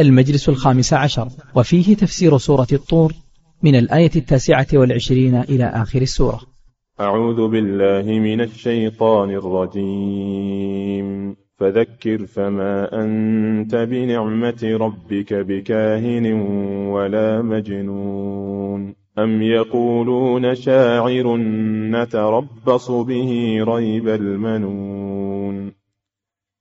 المجلس الخامس عشر. وفيه تفسير سورة الطور من الآية التاسعة والعشرين إلى آخر السورة. أعوذ بالله من الشيطان الرجيم. فذكر فما أنت بنعمة ربك بكاهن ولا مجنون. أم يقولون شاعر نتربص به ريب المنون.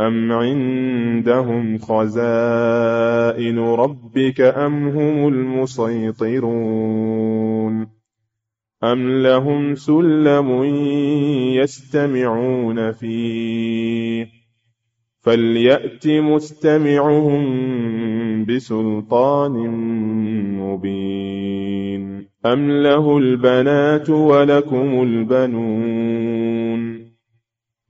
أم عندهم خزائن ربك أم هم المسيطرون أم لهم سلم يستمعون فيه فليأت مستمعهم بسلطان مبين أم له البنات ولكم البنون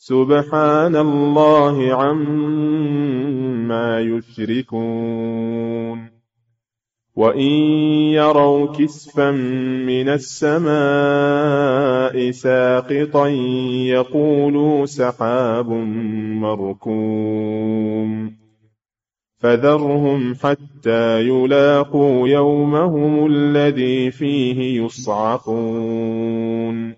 سبحان الله عما يشركون. وإن يروا كسفا من السماء ساقطا يقولوا سحاب مركوم. فذرهم حتى يلاقوا يومهم الذي فيه يصعقون.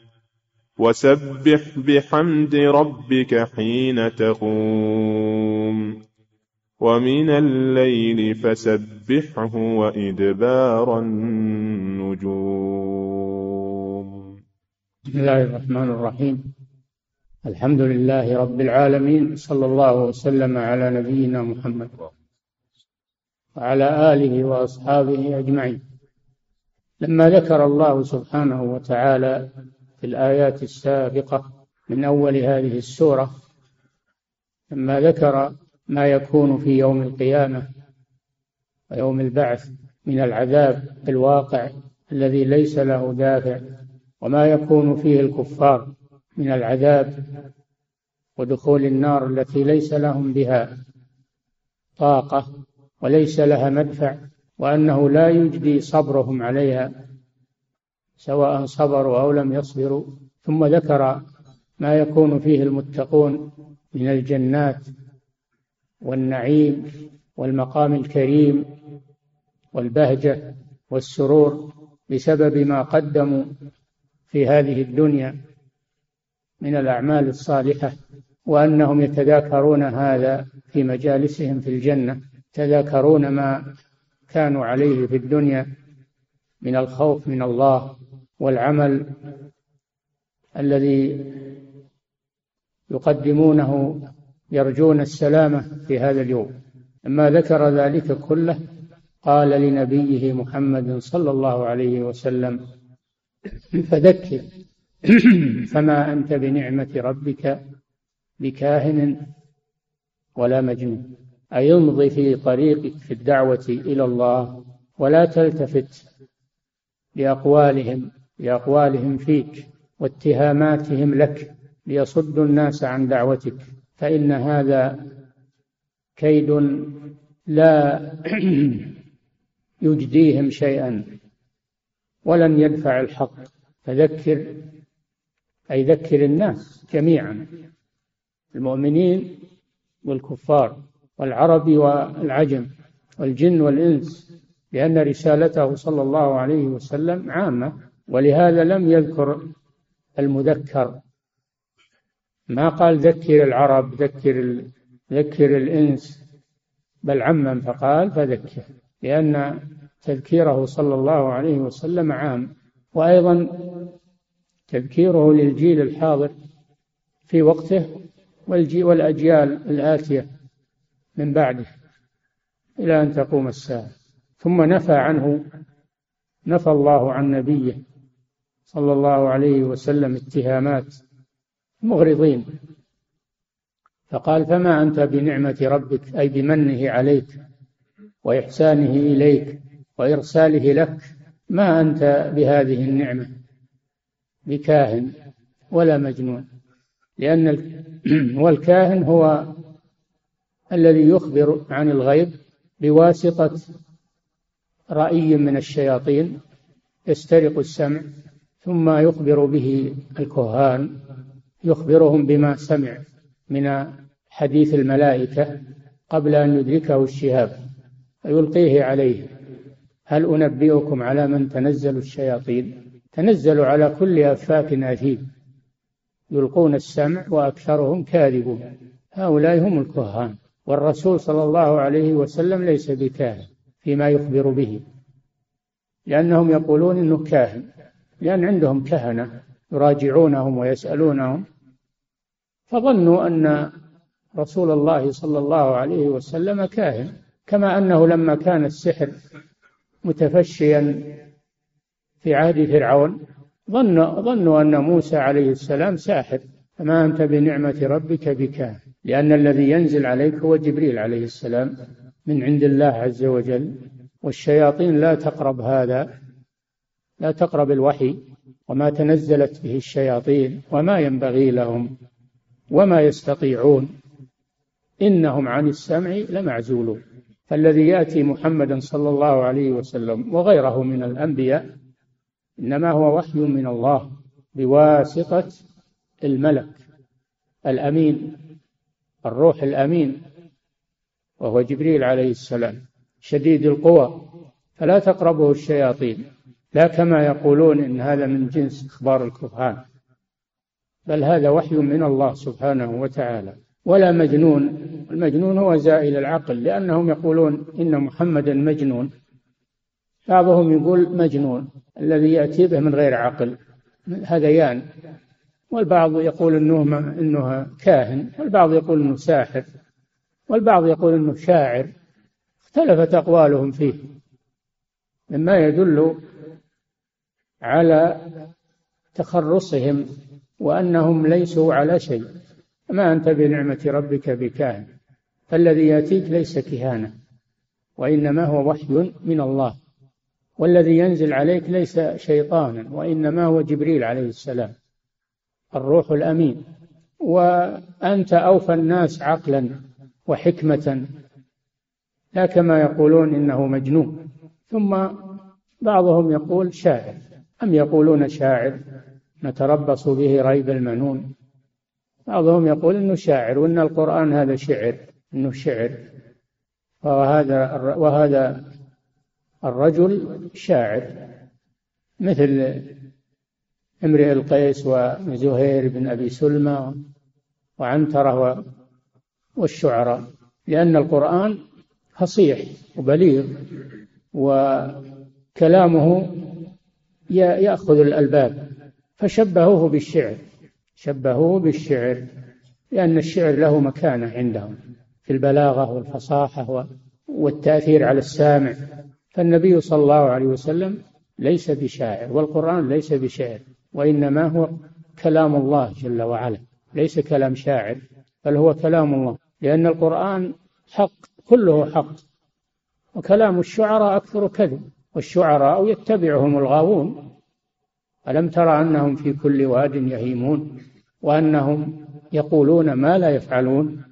وسبح بحمد ربك حين تقوم. ومن الليل فسبحه وإدبار النجوم. بسم الله الرحمن الرحيم. الحمد لله رب العالمين صلى الله وسلم على نبينا محمد وعلى آله وأصحابه أجمعين. لما ذكر الله سبحانه وتعالى في الآيات السابقة من أول هذه السورة لما ذكر ما يكون في يوم القيامة ويوم البعث من العذاب الواقع الذي ليس له دافع وما يكون فيه الكفار من العذاب ودخول النار التي ليس لهم بها طاقة وليس لها مدفع وأنه لا يجدي صبرهم عليها سواء صبروا أو لم يصبروا ثم ذكر ما يكون فيه المتقون من الجنات والنعيم والمقام الكريم والبهجة والسرور بسبب ما قدموا في هذه الدنيا من الأعمال الصالحة وأنهم يتذاكرون هذا في مجالسهم في الجنة يتذاكرون ما كانوا عليه في الدنيا من الخوف من الله والعمل الذي يقدمونه يرجون السلامة في هذا اليوم. لما ذكر ذلك كله قال لنبيه محمد صلى الله عليه وسلم فذكر فما أنت بنعمة ربك بكاهن ولا مجنون. أي امضي في طريقك في الدعوة إلى الله ولا تلتفت لأقوالهم لأقوالهم فيك واتهاماتهم لك ليصدوا الناس عن دعوتك فإن هذا كيد لا يجديهم شيئا ولن يدفع الحق. فذكر أي ذكر الناس جميعا المؤمنين والكفار والعرب والعجم والجن والإنس لأن رسالته صلى الله عليه وسلم عامة. ولهذا لم يذكر المذكر. ما قال ذكر العرب ذكر ذكر الإنس بل عمم فقال فذكر لأن تذكيره صلى الله عليه وسلم عام. وأيضا تذكيره للجيل الحاضر في وقته والأجيال الآتية من بعده إلى أن تقوم الساعة. ثم نفى عنه نفى الله عن نبيه صلى الله عليه وسلم اتهامات مغرضين. فقال فما أنت بنعمة ربك؟ أي بمنه عليك وإحسانه إليك وإرساله لك. ما أنت بهذه النعمة؟ بكاهن ولا مجنون. لأن والكاهن هو الذي يخبر عن الغيب بواسطة رأي من الشياطين يسترق السمع ثم يخبر به الكهان يخبرهم بما سمع من حديث الملائكة قبل أن يدركه الشهاب فيلقيه عليه. هل أنبئكم على من تنزل الشياطين؟ تنزل على كل أفاك أثيم. يلقون السمع وأكثرهم كاذبون. هؤلاء هم الكهان والرسول صلى الله عليه وسلم ليس بكاهن فيما يخبر به لأنهم يقولون إنه كاهن. لأن عندهم كهنة يراجعونهم ويسألونهم فظنوا أن رسول الله صلى الله عليه وسلم كاهن كما أنه لما كان السحر متفشيا في عهد فرعون ظن ظنوا أن موسى عليه السلام ساحر. فما أنت بنعمة ربك بكاهن؟ لأن الذي ينزل عليك هو جبريل عليه السلام من عند الله عز وجل. والشياطين لا تقرب هذا. لا تقرب الوحي وما تنزلت به الشياطين وما ينبغي لهم وما يستطيعون. إنهم عن السمع لمعزولون. فالذي يأتي محمدا صلى الله عليه وسلم وغيره من الأنبياء إنما هو وحي من الله بواسطة الملك الأمين الروح الأمين وهو جبريل عليه السلام شديد القوى فلا تقربه الشياطين. لا كما يقولون إن هذا من جنس إخبار الكهان بل هذا وحي من الله سبحانه وتعالى. ولا مجنون المجنون هو زائل العقل لأنهم يقولون إن محمدا مجنون. بعضهم يقول مجنون الذي يأتي به من غير عقل هذيان. والبعض يقول إنه إنه كاهن والبعض يقول إنه ساحر والبعض يقول إنه شاعر. اختلفت أقوالهم فيه. مما يدل على تخرصهم وأنهم ليسوا على شيء. ما أنت بنعمة ربك بكاهن فالذي يأتيك ليس كهانة وإنما هو وحي من الله. والذي ينزل عليك ليس شيطانا وإنما هو جبريل عليه السلام الروح الأمين. وأنت أوفى الناس عقلا وحكمة لا كما يقولون إنه مجنون. ثم بعضهم يقول شاعر. أم يقولون شاعر نتربص به ريب المنون؟ بعضهم يقول إنه شاعر وإن القرآن هذا شعر إنه شعر. وهذا وهذا الرجل شاعر مثل امرئ القيس وزهير بن أبي سلمى وعنترة والشعراء لأن القرآن فصيح وبليغ وكلامه يأخذ الألباب فشبهوه بالشعر شبهوه بالشعر لأن الشعر له مكانة عندهم في البلاغة والفصاحة والتأثير على السامع. فالنبي صلى الله عليه وسلم ليس بشاعر والقرآن ليس بشعر وإنما هو كلام الله جل وعلا ليس كلام شاعر بل هو كلام الله لأن القرآن حق كله حق وكلام الشعراء أكثر كذب. والشعراء يتبعهم الغاوون. ألم ترى أنهم في كل واد يهيمون وأنهم يقولون ما لا يفعلون؟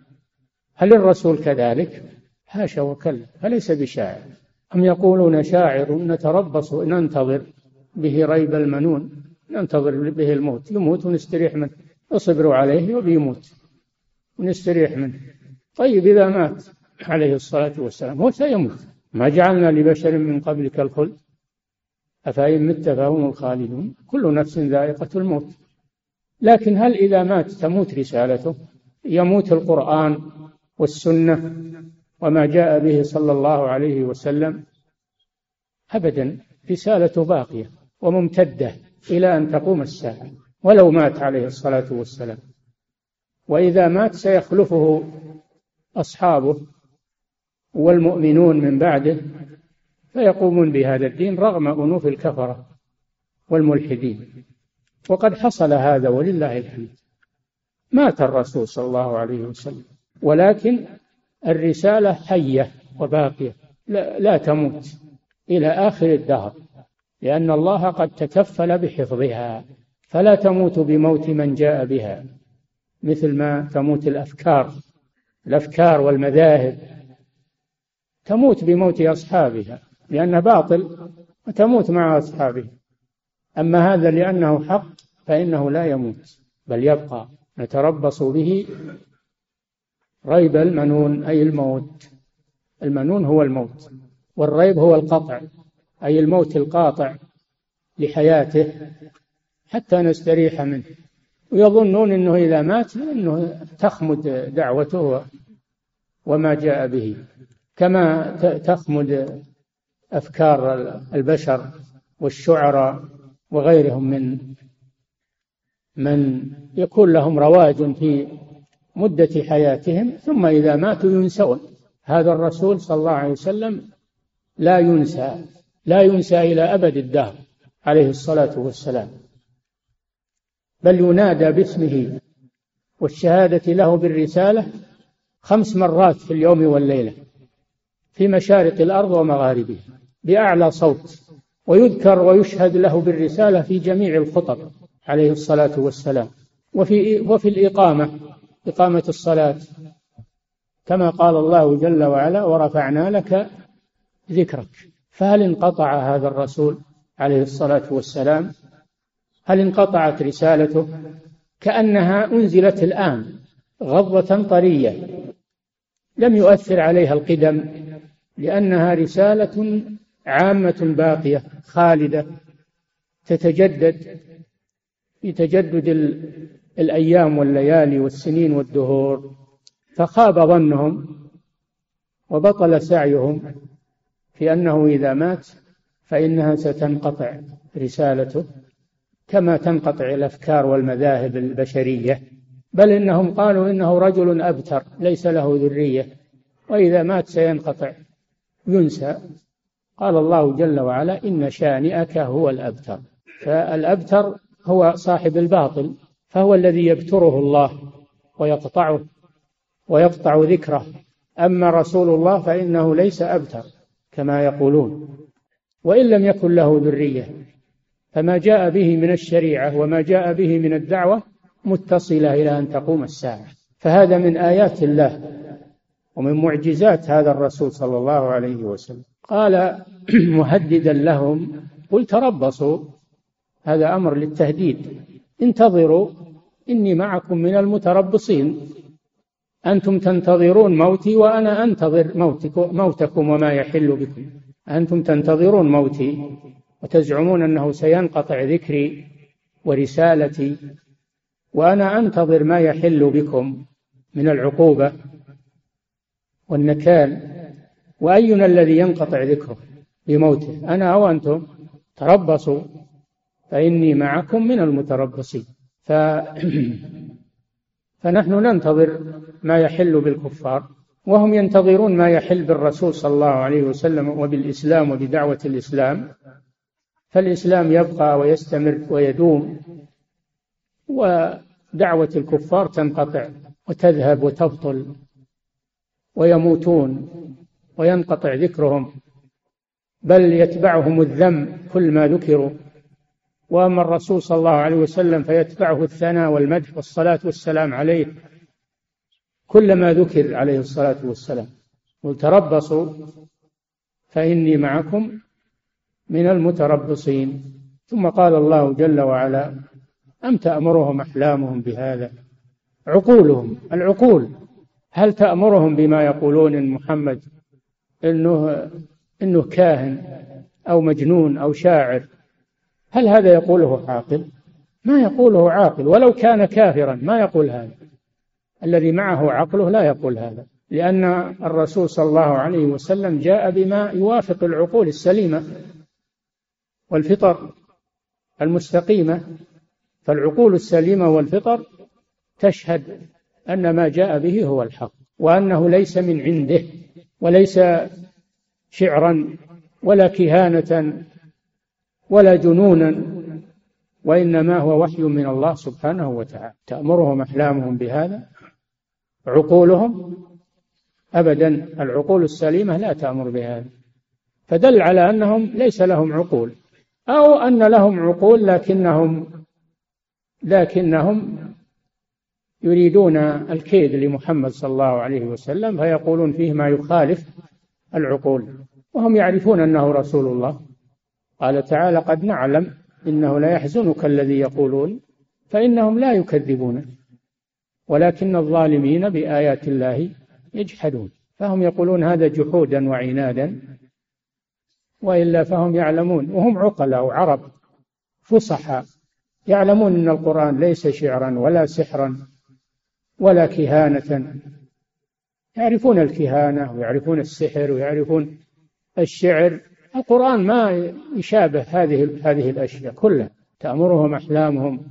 هل الرسول كذلك؟ حاشا وكلا فليس بشاعر؟ أم يقولون شاعر نتربص ننتظر به ريب المنون؟ ننتظر به الموت. يموت ونستريح منه. اصبروا عليه وبيموت ونستريح منه. طيب إذا مات عليه الصلاة والسلام هو سيموت. ما جعلنا لبشر من قبلك الخلد أفإن مت فهم الخالدون. كل نفس ذائقة الموت. لكن هل إذا مات تموت رسالته؟ يموت القرآن والسنة وما جاء به صلى الله عليه وسلم؟ أبدا رسالته باقية وممتدة إلى أن تقوم الساعة ولو مات عليه الصلاة والسلام. وإذا مات سيخلفه أصحابه والمؤمنون من بعده فيقومون بهذا الدين رغم أنوف الكفرة والملحدين. وقد حصل هذا ولله الحمد. مات الرسول صلى الله عليه وسلم. ولكن الرسالة حية وباقية. لا, لا تموت إلى آخر الدهر. لأن الله قد تكفل بحفظها. فلا تموت بموت من جاء بها. مثل ما تموت الأفكار. الأفكار والمذاهب. تموت بموت أصحابها لأنه باطل وتموت مع أصحابه أما هذا لأنه حق فإنه لا يموت بل يبقى. نتربص به ريب المنون أي الموت. المنون هو الموت والريب هو القطع أي الموت القاطع لحياته حتى نستريح منه. ويظنون أنه إذا مات أنه تخمد دعوته وما جاء به. كما تخمد أفكار البشر والشعراء وغيرهم من من يكون لهم رواج في مدة حياتهم ثم إذا ماتوا ينسون. هذا الرسول صلى الله عليه وسلم لا ينسى لا ينسى إلى أبد الدهر عليه الصلاة والسلام. بل ينادى باسمه والشهادة له بالرسالة خمس مرات في اليوم والليلة. في مشارق الأرض ومغاربها بأعلى صوت ويذكر ويشهد له بالرسالة في جميع الخطب عليه الصلاة والسلام. وفي وفي الإقامة إقامة الصلاة. كما قال الله جل وعلا ورفعنا لك ذكرك. فهل انقطع هذا الرسول عليه الصلاة والسلام؟ هل انقطعت رسالته؟ كأنها أنزلت الآن غضة طرية لم يؤثر عليها القدم لأنها رسالة عامة باقية خالدة تتجدد في تجدد الأيام والليالي والسنين والدهور. فخاب ظنهم وبطل سعيهم في أنه إذا مات فإنها ستنقطع رسالته كما تنقطع الأفكار والمذاهب البشرية. بل إنهم قالوا إنه رجل أبتر ليس له ذرية وإذا مات سينقطع. ينسى. قال الله جل وعلا إن شانئك هو الأبتر. فالأبتر هو صاحب الباطل فهو الذي يبتره الله ويقطعه ويقطع ذكره. أما رسول الله فإنه ليس أبتر كما يقولون. وإن لم يكن له ذرية فما جاء به من الشريعة وما جاء به من الدعوة متصلة إلى أن تقوم الساعة. فهذا من آيات الله. ومن معجزات هذا الرسول صلى الله عليه وسلم. قال مهددا لهم قل تربصوا هذا أمر للتهديد. انتظروا إني معكم من المتربصين. أنتم تنتظرون موتي وأنا أنتظر موتكم, موتكم وما يحل بكم. أنتم تنتظرون موتي وتزعمون أنه سينقطع ذكري ورسالتي وأنا أنتظر ما يحل بكم من العقوبة. والنكال وأينا الذي ينقطع ذكره بموته؟ أنا أو أنتم تربصوا فإني معكم من المتربصين. ف... فنحن ننتظر ما يحل بالكفار وهم ينتظرون ما يحل بالرسول صلى الله عليه وسلم وبالإسلام وبدعوة الإسلام. فالإسلام يبقى ويستمر ويدوم ودعوة الكفار تنقطع وتذهب وتبطل. ويموتون وينقطع ذكرهم بل يتبعهم الذم كل ما ذكروا. وأما الرسول صلى الله عليه وسلم فيتبعه الثناء والمدح والصلاة والسلام عليه كلما ذكر عليه الصلاة والسلام. قل تربصوا فإني معكم من المتربصين. ثم قال الله جل وعلا أم تأمرهم أحلامهم بهذا؟ عقولهم العقول. هل تأمرهم بما يقولون إن محمد إنه إنه كاهن أو مجنون أو شاعر؟ هل هذا يقوله عاقل؟ ما يقوله عاقل ولو كان كافرا ما يقول هذا. الذي معه عقله لا يقول هذا لأن الرسول صلى الله عليه وسلم جاء بما يوافق العقول السليمة والفطر المستقيمة فالعقول السليمة والفطر تشهد أن ما جاء به هو الحق وأنه ليس من عنده وليس شعرا ولا كهانة ولا جنونا وإنما هو وحي من الله سبحانه وتعالى. تأمرهم أحلامهم بهذا؟ عقولهم؟ أبدا العقول السليمة لا تأمر بهذا. فدل على أنهم ليس لهم عقول أو أن لهم عقول لكنهم لكنهم يريدون الكيد لمحمد صلى الله عليه وسلم فيقولون فيه ما يخالف العقول وهم يعرفون أنه رسول الله. قال تعالى قد نعلم إنه لا يحزنك الذي يقولون فإنهم لا يكذبون ولكن الظالمين بآيات الله يجحدون. فهم يقولون هذا جحودا وعنادا وإلا فهم يعلمون وهم عقلاء وعرب فصحاء يعلمون أن القرآن ليس شعرا ولا سحرا. ولا كهانة. يعرفون الكهانة ويعرفون السحر ويعرفون الشعر. القرآن ما يشابه هذه هذه الأشياء كلها. تأمرهم أحلامهم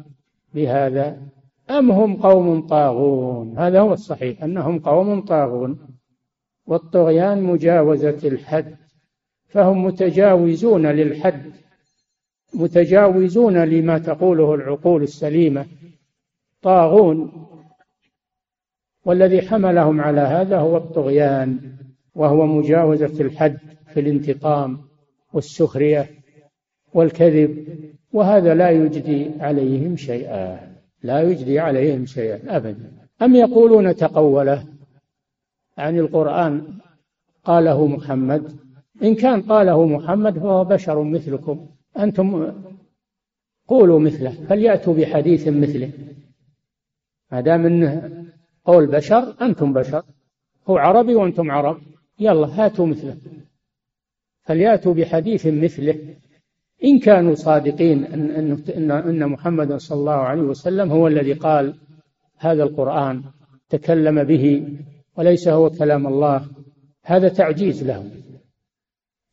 بهذا. أم هم قوم طاغون؟ هذا هو الصحيح أنهم قوم طاغون. والطغيان مجاوزة الحد فهم متجاوزون للحد متجاوزون لما تقوله العقول السليمة. طاغون والذي حملهم على هذا هو الطغيان وهو مجاوزة الحد في الانتقام والسخرية والكذب وهذا لا يجدي عليهم شيئا لا يجدي عليهم شيئا أبدا. أم يقولون تقوله؟ عن القرآن قاله محمد إن كان قاله محمد فهو بشر مثلكم. أنتم قولوا مثله فليأتوا بحديث مثله. ما دام إنه قول بشر أنتم بشر. هو عربي وأنتم عرب. يلا هاتوا مثله. فلياتوا بحديث مثله. إن كانوا صادقين ان ان ان محمدا صلى الله عليه وسلم هو الذي قال هذا القرآن تكلم به وليس هو كلام الله. هذا تعجيز لهم.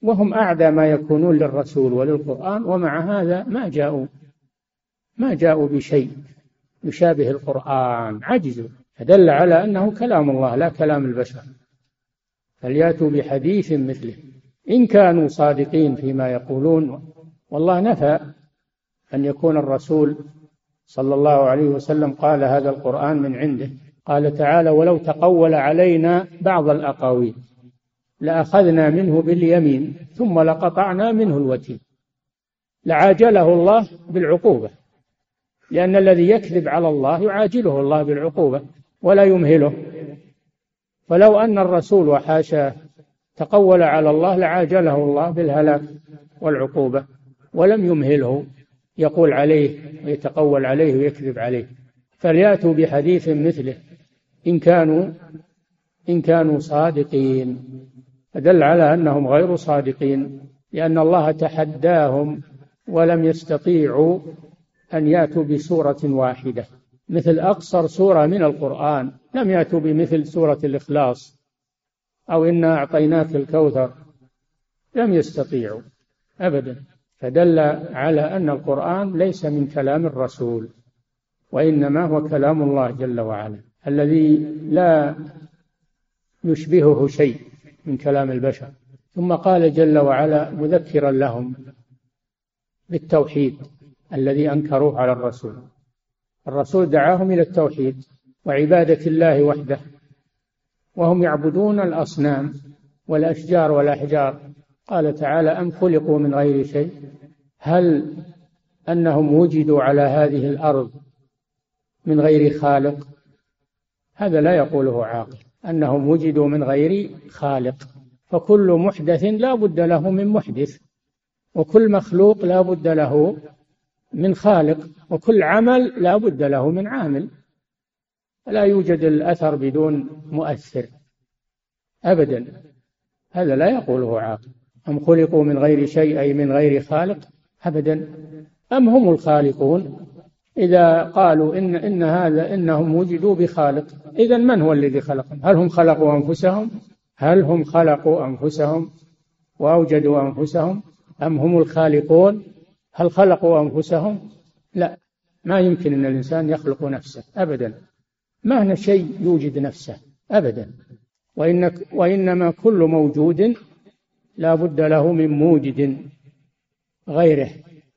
وهم أعدى ما يكونون للرسول وللقرآن ومع هذا ما جاءوا. ما جاءوا بشيء يشابه القرآن. عجزوا. فدل على أنه كلام الله لا كلام البشر. فلياتوا بحديث مثله. إن كانوا صادقين فيما يقولون والله نفى أن يكون الرسول صلى الله عليه وسلم قال هذا القرآن من عنده. قال تعالى ولو تقول علينا بعض الأقاويل لأخذنا منه باليمين ثم لقطعنا منه الوتين. لعاجله الله بالعقوبة لأن الذي يكذب على الله يعاجله الله بالعقوبة. ولا يمهله. فلو أن الرسول وحاشاه تقول على الله لعاجله الله بالهلاك والعقوبة ولم يمهله يقول عليه ويتقول عليه ويكذب عليه. فليأتوا بحديث مثله إن كانوا إن كانوا صادقين. فدل على أنهم غير صادقين لأن الله تحداهم ولم يستطيعوا أن يأتوا بسورة واحدة. مثل أقصر سورة من القرآن. لم يأتوا بمثل سورة الإخلاص. أو إنا أعطيناك الكوثر. لم يستطيعوا. أبدا. فدل على أن القرآن ليس من كلام الرسول. وإنما هو كلام الله جل وعلا. الذي لا يشبهه شيء من كلام البشر. ثم قال جل وعلا مذكرا لهم بالتوحيد الذي أنكروه على الرسول. الرسول دعاهم إلى التوحيد وعبادة الله وحده. وهم يعبدون الأصنام والأشجار والأحجار. قال تعالى أم خلقوا من غير شيء؟ هل أنهم وجدوا على هذه الأرض من غير خالق؟ هذا لا يقوله عاقل. أنهم وجدوا من غير خالق. فكل محدث لا بد له من محدث وكل مخلوق لا بد له من خالق وكل عمل لا بد له من عامل لا يوجد الأثر بدون مؤثر أبدا هذا لا يقوله عاقل أم خلقوا من غير شيء أي من غير خالق أبدا أم هم الخالقون إذا قالوا إن إن هذا إنهم وجدوا بخالق إذا من هو الذي خلقهم؟ هل هم خلقوا أنفسهم؟ هل هم خلقوا أنفسهم وأوجدوا أنفسهم؟ أم هم الخالقون؟ هل خلقوا أنفسهم؟ لا ما يمكن أن الإنسان يخلق نفسه أبدا. ما هنا شيء يوجد نفسه أبدا. وإن وإنما كل موجود لا بد له من موجد غيره.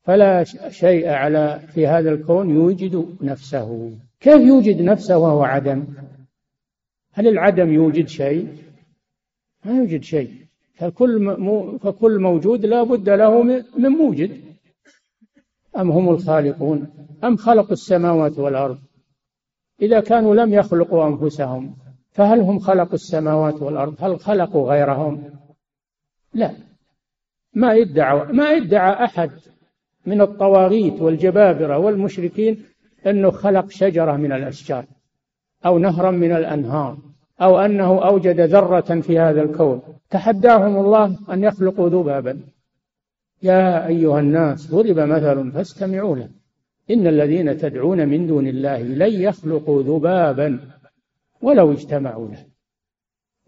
فلا شيء على في هذا الكون يوجد نفسه. كيف يوجد نفسه وهو عدم؟ هل العدم يوجد شيء؟ ما يوجد شيء. فكل فكل موجود لا بد له من موجد. أم هم الخالقون؟ أم خلقوا السماوات والأرض؟ إذا كانوا لم يخلقوا أنفسهم فهل هم خلقوا السماوات والأرض؟ هل خلقوا غيرهم؟ لا. ما يدعى ما يدعى أحد من الطواغيت والجبابرة والمشركين أنه خلق شجرة من الأشجار أو نهرا من الأنهار أو أنه أوجد ذرة في هذا الكون. تحداهم الله أن يخلقوا ذبابا. يا أيها الناس ضرب مثل فاستمعوا له إن الذين تدعون من دون الله لن يخلقوا ذبابا ولو اجتمعوا له.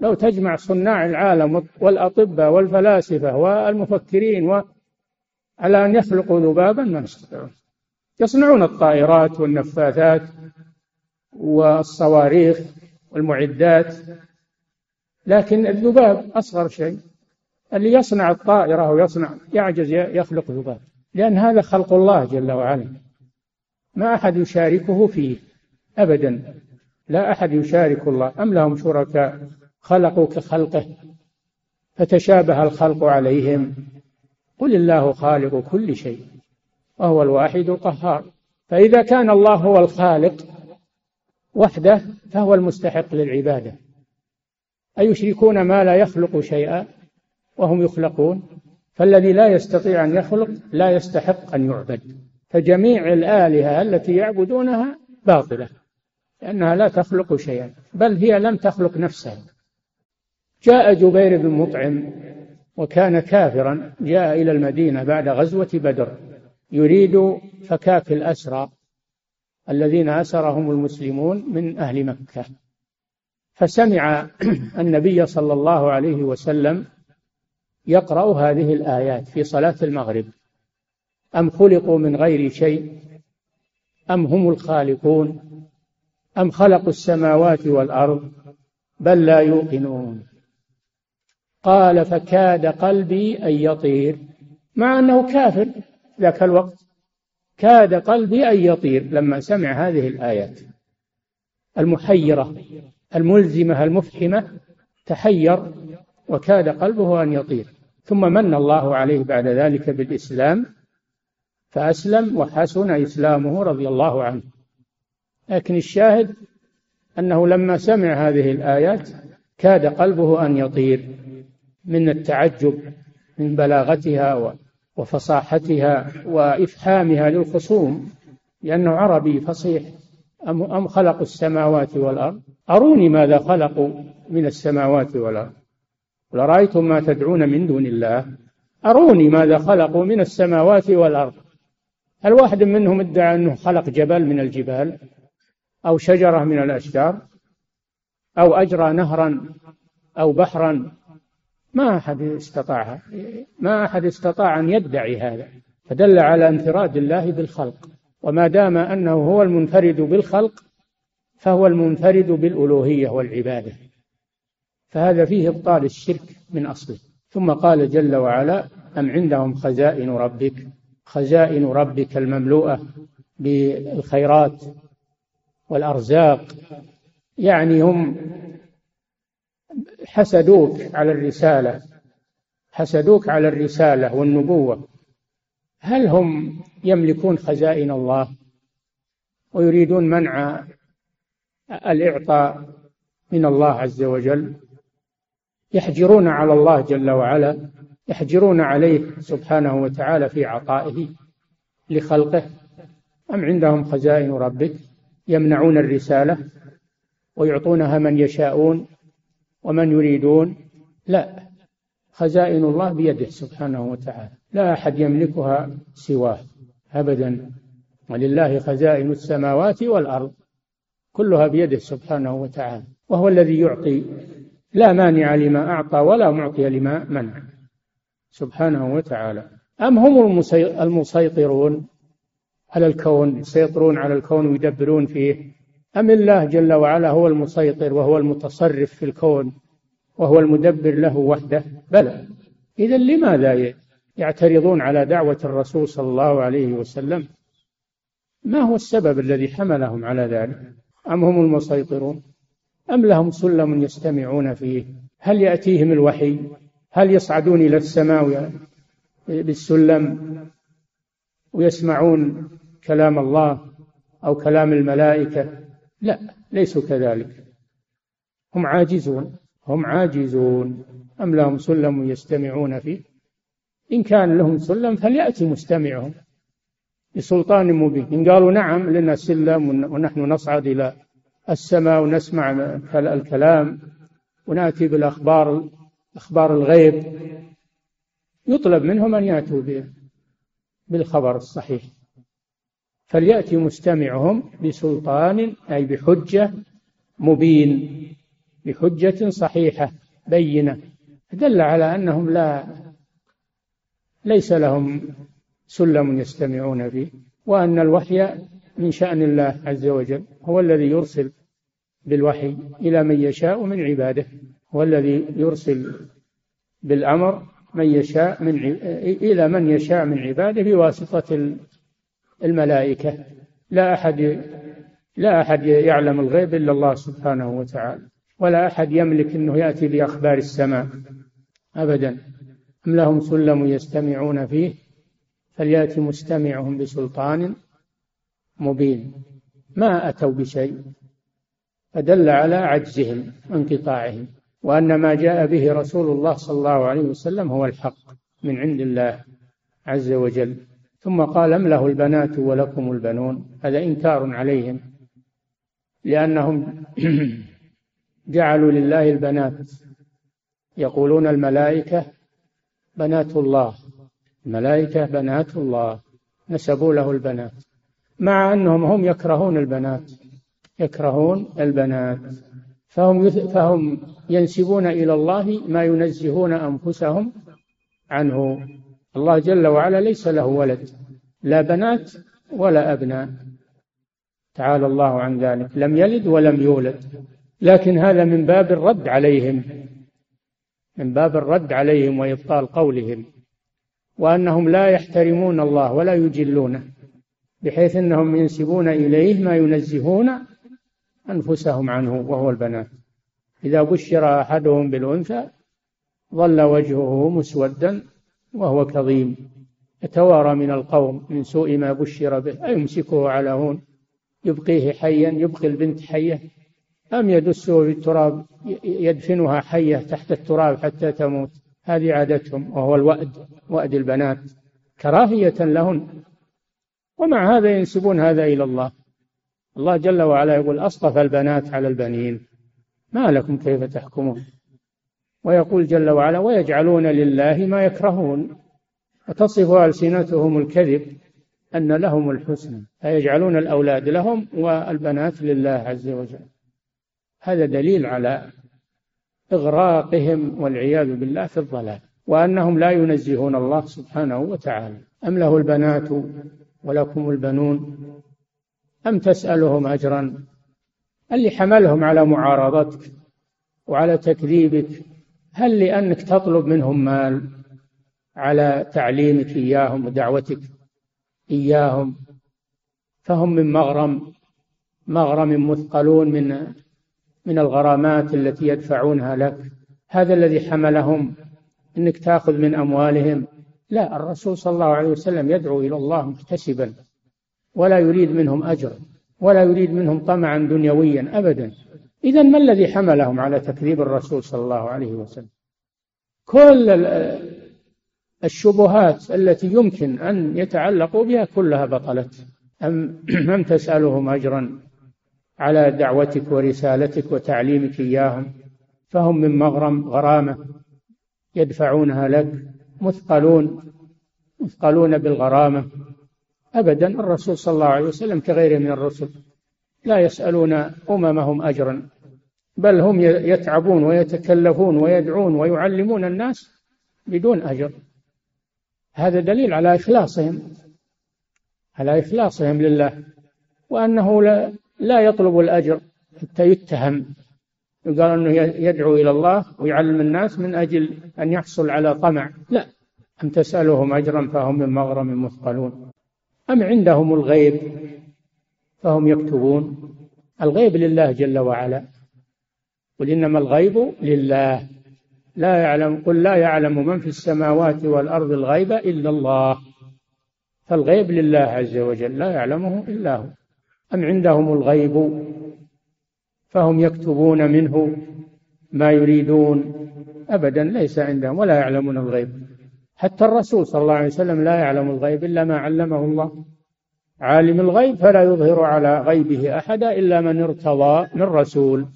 لو تجمع صناع العالم والأطباء والفلاسفة والمفكرين و على أن يخلقوا ذبابا ما يستطيعون. يصنعون الطائرات والنفاثات والصواريخ والمعدات لكن الذباب أصغر شيء. اللي يصنع الطائرة ويصنع يعجز يخلق ذباب. لأن هذا خلق الله جل وعلا. ما أحد يشاركه فيه. أبدا. لا أحد يشارك الله. أم لهم شركاء خلقوا كخلقه فتشابه الخلق عليهم. قل الله خالق كل شيء وهو الواحد القهار. فإذا كان الله هو الخالق وحده فهو المستحق للعبادة. أيشركون ما لا يخلق شيئا؟ وهم يخلقون فالذي لا يستطيع أن يخلق لا يستحق أن يعبد. فجميع الآلهة التي يعبدونها باطلة لأنها لا تخلق شيئا بل هي لم تخلق نفسها. جاء جبير بن مطعم وكان كافرا جاء إلى المدينة بعد غزوة بدر يريد فكاك الأسرى الذين أسرهم المسلمون من أهل مكة. فسمع النبي صلى الله عليه وسلم يقرأ هذه الآيات في صلاة المغرب. أم خلقوا من غير شيء؟ أم هم الخالقون؟ أم خلقوا السماوات والأرض بل لا يوقنون؟ قال فكاد قلبي أن يطير. مع أنه كافر ذاك الوقت. كاد قلبي أن يطير لما سمع هذه الآيات. المحيرة الملزمة المفحمة تحير وكاد قلبه أن يطير. ثم من الله عليه بعد ذلك بالإسلام فأسلم وحسن إسلامه رضي الله عنه. لكن الشاهد أنه لما سمع هذه الآيات كاد قلبه أن يطير من التعجب من بلاغتها وفصاحتها وإفهامها للخصوم لأنه عربي فصيح أم خلقوا السماوات والأرض؟ أروني ماذا خلقوا من السماوات والأرض؟ لرأيتم ما تدعون من دون الله. أروني ماذا خلقوا من السماوات والأرض. هل واحد منهم ادعى أنه خلق جبل من الجبال؟ أو شجرة من الأشجار؟ أو أجرى نهرا؟ أو بحرا؟ ما أحد استطاع ما أحد استطاع أن يدعي هذا. فدل على انفراد الله بالخلق. وما دام أنه هو المنفرد بالخلق فهو المنفرد بالألوهية والعبادة. فهذا فيه إبطال الشرك من أصله. ثم قال جل وعلا أم عندهم خزائن ربك؟ خزائن ربك المملوءة بالخيرات والأرزاق. يعني هم حسدوك على الرسالة حسدوك على الرسالة والنبوة. هل هم يملكون خزائن الله ويريدون منع الإعطاء من الله عز وجل؟ يحجرون على الله جل وعلا يحجرون عليه سبحانه وتعالى في عطائه لخلقه. أم عندهم خزائن ربك؟ يمنعون الرسالة ويعطونها من يشاءون ومن يريدون؟ لا خزائن الله بيده سبحانه وتعالى. لا أحد يملكها سواه أبدا. ولله خزائن السماوات والأرض كلها بيده سبحانه وتعالى. وهو الذي يعطي لا مانع لما أعطى ولا معطي لما منع. سبحانه وتعالى. أم هم المسيطرون على الكون يسيطرون على الكون ويدبرون فيه؟ أم الله جل وعلا هو المسيطر وهو المتصرف في الكون وهو المدبر له وحده؟ بلى. إذا لماذا يعترضون على دعوة الرسول صلى الله عليه وسلم؟ ما هو السبب الذي حملهم على ذلك؟ أم هم المسيطرون؟ أم لهم سلم يستمعون فيه؟ هل يأتيهم الوحي؟ هل يصعدون إلى السماء بالسلم ويسمعون كلام الله أو كلام الملائكة؟ لا ليسوا كذلك. هم عاجزون. هم عاجزون. أم لهم سلم يستمعون فيه؟ إن كان لهم سلم فليأتي مستمعهم بسلطان مبين. إن قالوا نعم لنا سلم ونحن نصعد إلى السماء ونسمع الكلام ونأتي بالأخبار أخبار الغيب. يطلب منهم أن يأتوا بالخبر الصحيح. فليأتي مستمعهم بسلطان أي بحجة مبين بحجة صحيحة بينة. دل على أنهم لا ليس لهم سلم يستمعون فيه وأن الوحي من شأن الله عز وجل هو الذي يرسل بالوحي إلى من يشاء من عباده هو الذي يرسل بالأمر من يشاء من إلى من يشاء من عباده بواسطة الملائكة. لا أحد لا أحد يعلم الغيب إلا الله سبحانه وتعالى ولا أحد يملك أنه يأتي بأخبار السماء أبدا. أم لهم سلم يستمعون فيه؟ فليأتي مستمعهم بسلطان مبين. ما أتوا بشيء؟ فدل على عجزهم وانقطاعهم وأن ما جاء به رسول الله صلى الله عليه وسلم هو الحق من عند الله عز وجل. ثم قال أم له البنات ولكم البنون؟ هذا إنكار عليهم لأنهم جعلوا لله البنات. يقولون الملائكة بنات الله الملائكة بنات الله نسبوا له البنات مع أنهم هم يكرهون البنات. يكرهون البنات. فهم فهم ينسبون إلى الله ما ينزهون أنفسهم عنه. الله جل وعلا ليس له ولد لا بنات ولا أبناء. تعالى الله عن ذلك. لم يلد ولم يولد. لكن هذا من باب الرد عليهم. من باب الرد عليهم وإبطال قولهم. وأنهم لا يحترمون الله ولا يجلونه بحيث أنهم ينسبون إليه ما ينزهون أنفسهم عنه وهو البنات. إذا بشر أحدهم بالأنثى ظل وجهه مسودا وهو كظيم. يتوارى من القوم من سوء ما بشر به. أيمسكه على هون؟ يبقيه حيا؟ يبقي البنت حية؟ أم يدسه في التراب؟ يدفنها حية تحت التراب حتى تموت؟ هذه عادتهم وهو الوأد وأد البنات. كراهية لهن. ومع هذا ينسبون هذا إلى الله. الله جل وعلا يقول أصطفى البنات على البنين. ما لكم كيف تحكمون؟ ويقول جل وعلا ويجعلون لله ما يكرهون. وتصف ألسنتهم الكذب أن لهم الحسنى فيجعلون الأولاد لهم والبنات لله عز وجل. هذا دليل على إغراقهم والعياذ بالله في الضلال وأنهم لا ينزهون الله سبحانه وتعالى. أم له البنات ولكم البنون؟ أم تسألهم أجرا؟ اللي حملهم على معارضتك وعلى تكذيبك؟ هل لأنك تطلب منهم مال على تعليمك إياهم ودعوتك إياهم؟ فهم من مغرم مغرم مثقلون من من الغرامات التي يدفعونها لك. هذا الذي حملهم إنك تأخذ من أموالهم. لا الرسول صلى الله عليه وسلم يدعو إلى الله محتسبا. ولا يريد منهم اجر ولا يريد منهم طمعا دنيويا أبدا. اذا ما الذي حملهم على تكذيب الرسول صلى الله عليه وسلم؟ كل الشبهات التي يمكن أن يتعلقوا بها كلها بطلت. أم لم تسألهم أجرا على دعوتك ورسالتك وتعليمك إياهم؟ فهم من مغرم غرامة يدفعونها لك مثقلون مثقلون بالغرامة. ابدا الرسول صلى الله عليه وسلم كغيره من الرسل لا يسألون أممهم اجرا بل هم يتعبون ويتكلفون ويدعون ويعلمون الناس بدون أجر. هذا دليل على إخلاصهم على إخلاصهم لله وأنه لا لا يطلب الأجر حتى يتهم. يقال أنه يدعو إلى الله ويعلم الناس من أجل أن يحصل على طمع. لا أم تسألهم أجرا فهم من مغرم مثقلون. أم عندهم الغيب فهم يكتبون الغيب لله جل وعلا. قل إنما الغيب لله. لا يعلم قل لا يعلم من في السماوات والأرض الغيب إلا الله. فالغيب لله عز وجل لا يعلمه إلا هو. أم عندهم الغيب فهم يكتبون منه ما يريدون. أبدا ليس عندهم ولا يعلمون الغيب. حتى الرسول صلى الله عليه وسلم لا يعلم الغيب إلا ما علمه الله. عالم الغيب فلا يظهر على غيبه أحدا إلا من ارتضى من رسول.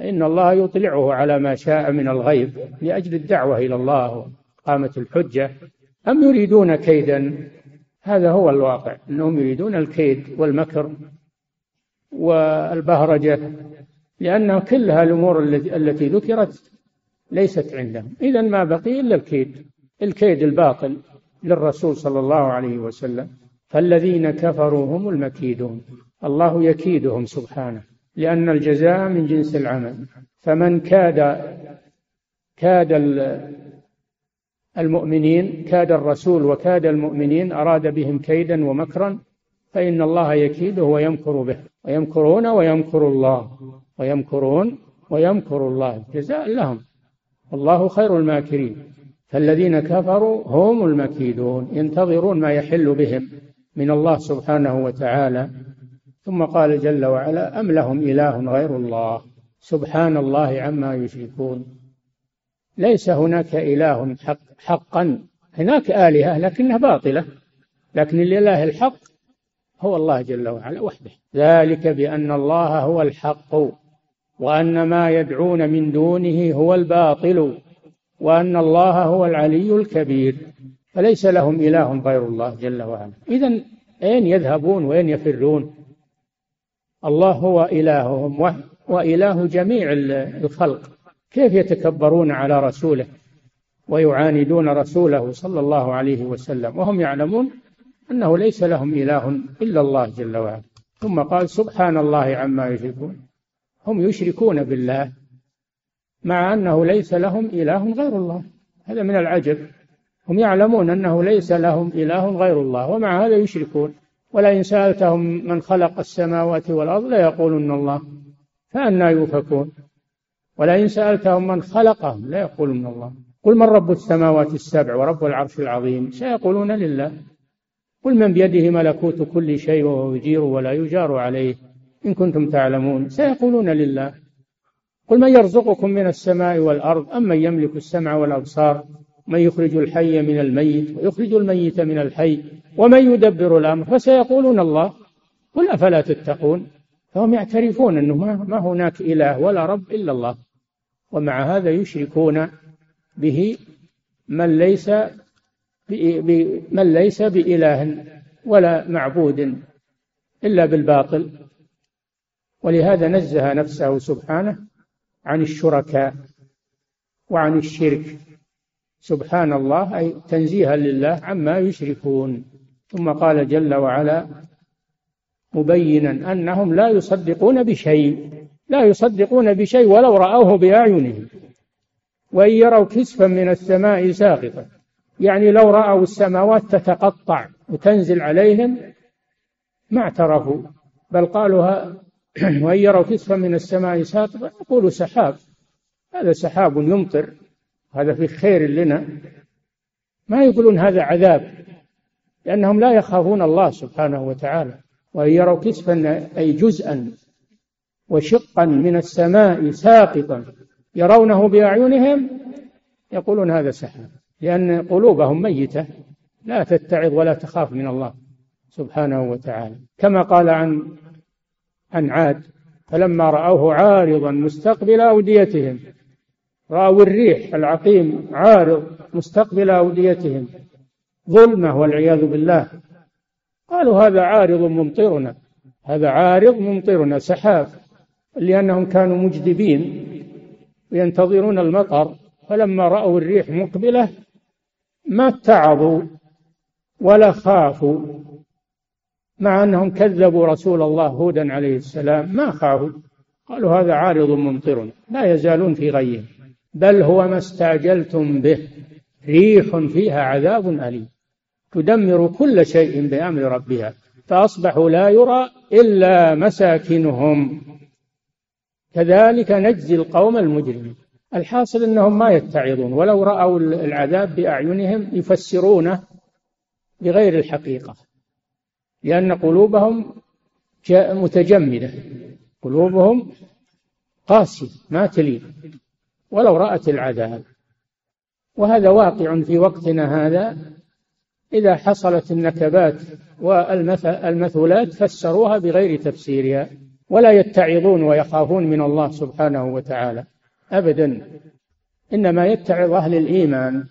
إن الله يطلعه على ما شاء من الغيب لأجل الدعوة إلى الله قامة الحجة. أم يريدون كيدا؟ هذا هو الواقع. أنهم يريدون الكيد والمكر والبهرجة لأن كلها الأمور التي ذكرت ليست عندهم. إذا ما بقي إلا الكيد. الكيد الباطل للرسول صلى الله عليه وسلم. فالذين كفروا هم المكيدون. الله يكيدهم سبحانه لأن الجزاء من جنس العمل. فمن كاد كاد المؤمنين كاد الرسول وكاد المؤمنين أراد بهم كيدا ومكرا فإن الله يكيده ويمكر به. ويمكرون ويمكر الله. ويمكرون ويمكر الله. جزاء لهم. والله خير الماكرين. فالذين كفروا هم المكيدون ينتظرون ما يحل بهم من الله سبحانه وتعالى. ثم قال جل وعلا أم لهم إله غير الله؟ سبحان الله عما يشركون. ليس هناك إله حق حقا. هناك آلهة لكنها باطلة لكن الإله الحق هو الله جل وعلا وحده. ذلك بأن الله هو الحق وأن ما يدعون من دونه هو الباطل. وأن الله هو العلي الكبير فليس لهم إله غير الله جل وعلا. إذا أين يذهبون وين يفرون؟ الله هو إلههم وإله جميع الخلق. كيف يتكبرون على رسوله ويعاندون رسوله صلى الله عليه وسلم؟ وهم يعلمون أنه ليس لهم إله إلا الله جل وعلا. ثم قال سبحان الله عما يشركون. هم يشركون بالله. مع أنه ليس لهم إله غير الله. هذا من العجب. هم يعلمون أنه ليس لهم إله غير الله ومع هذا يشركون. ولئن سألتهم من خلق السماوات والأرض ليقولن الله فانى يؤفكون. ولئن سألتهم من خلقهم لا يقولون الله. قل من رب السماوات السبع ورب العرش العظيم؟ سيقولون لله. قل من بيده ملكوت كل شيء وهو يجير ولا يجار عليه. إن كنتم تعلمون سيقولون لله. قل من يرزقكم من السماء والأرض أم من يملك السمع والأبصار؟ من يخرج الحي من الميت ويخرج الميت من الحي ومن يدبر الأمر فسيقولون الله. قل أفلا تتقون؟ فهم يعترفون أنه ما هناك إله ولا رب إلا الله. ومع هذا يشركون به من ليس من ليس بإله ولا معبود إلا بالباطل. ولهذا نزه نفسه سبحانه عن الشركاء وعن الشرك. سبحان الله أي تنزيها لله عما يشركون. ثم قال جل وعلا مبينا أنهم لا يصدقون بشيء لا يصدقون بشيء ولو رأوه بأعينهم. وإن يروا كسفا من السماء ساقطا يعني لو رأوا السماوات تتقطع وتنزل عليهم ما اعترفوا بل قالوا وإن يروا كسفا من السماء ساقطا يقولوا سحاب. هذا سحاب يمطر. هذا في خير لنا. ما يقولون هذا عذاب لأنهم لا يخافون الله سبحانه وتعالى. وإن يروا كسفا أي جزءا وشقا من السماء ساقطا يرونه بأعينهم يقولون هذا سحاب. لأن قلوبهم ميتة. لا تتعظ ولا تخاف من الله سبحانه وتعالى. كما قال عن عن عاد فلما رأوه عارضا مستقبل أوديتهم. رأوا الريح العقيم عارض مستقبل أوديتهم. ظلمة والعياذ بالله. قالوا هذا عارض ممطرنا. هذا عارض ممطرنا سحاب لأنهم كانوا مجدبين ينتظرون المطر. فلما رأوا الريح مقبلة ما اتعظوا ولا خافوا. مع أنهم كذبوا رسول الله هودا عليه السلام ما خافوا قالوا هذا عارض ممطرنا لا يزالون في غيهم بل هو ما استعجلتم به. ريح فيها عذاب أليم. تدمر كل شيء بأمر ربها. فأصبحوا لا يرى إلا مساكنهم. كذلك نجزي القوم المجرمين. الحاصل أنهم ما يتعظون. ولو رأوا العذاب بأعينهم يفسرونه بغير الحقيقة. لأن قلوبهم متجمدة قلوبهم قاسية ما تلين ولو رأت العذاب. وهذا واقع في وقتنا هذا. إذا حصلت النكبات والمثلات فسروها بغير تفسيرها ولا يتعظون ويخافون من الله سبحانه وتعالى. أبدا. إنما يتعظ أهل الإيمان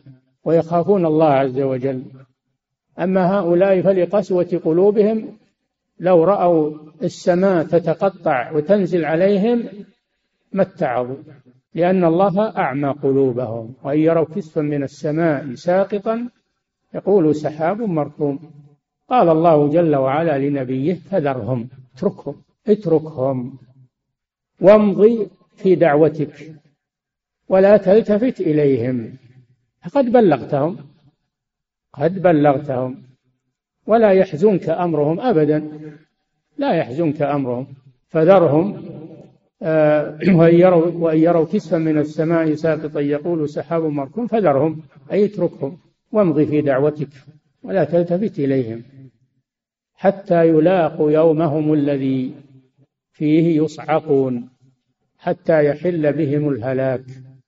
ويخافون الله عز وجل. أما هؤلاء فلقسوة قلوبهم لو رأوا السماء تتقطع وتنزل عليهم ما اتعظوا لأن الله أعمى قلوبهم وإن يروا كسفا من السماء ساقطا يقول سحاب مركوم قال الله جل وعلا لنبيه فذرهم اتركهم اتركهم. وامضي في دعوتك ولا تلتفت إليهم. قد بلغتهم. قد بلغتهم ولا يحزنك أمرهم أبدا. لا يحزنك أمرهم. فذرهم آه وإن يروا, وإن يروا كسفا من السماء ساقطا يقول سحاب مركوم فذرهم أي اتركهم وامضي في دعوتك ولا تلتفت إليهم حتى يلاقوا يومهم الذي فيه يصعقون حتى يحل بهم الهلاك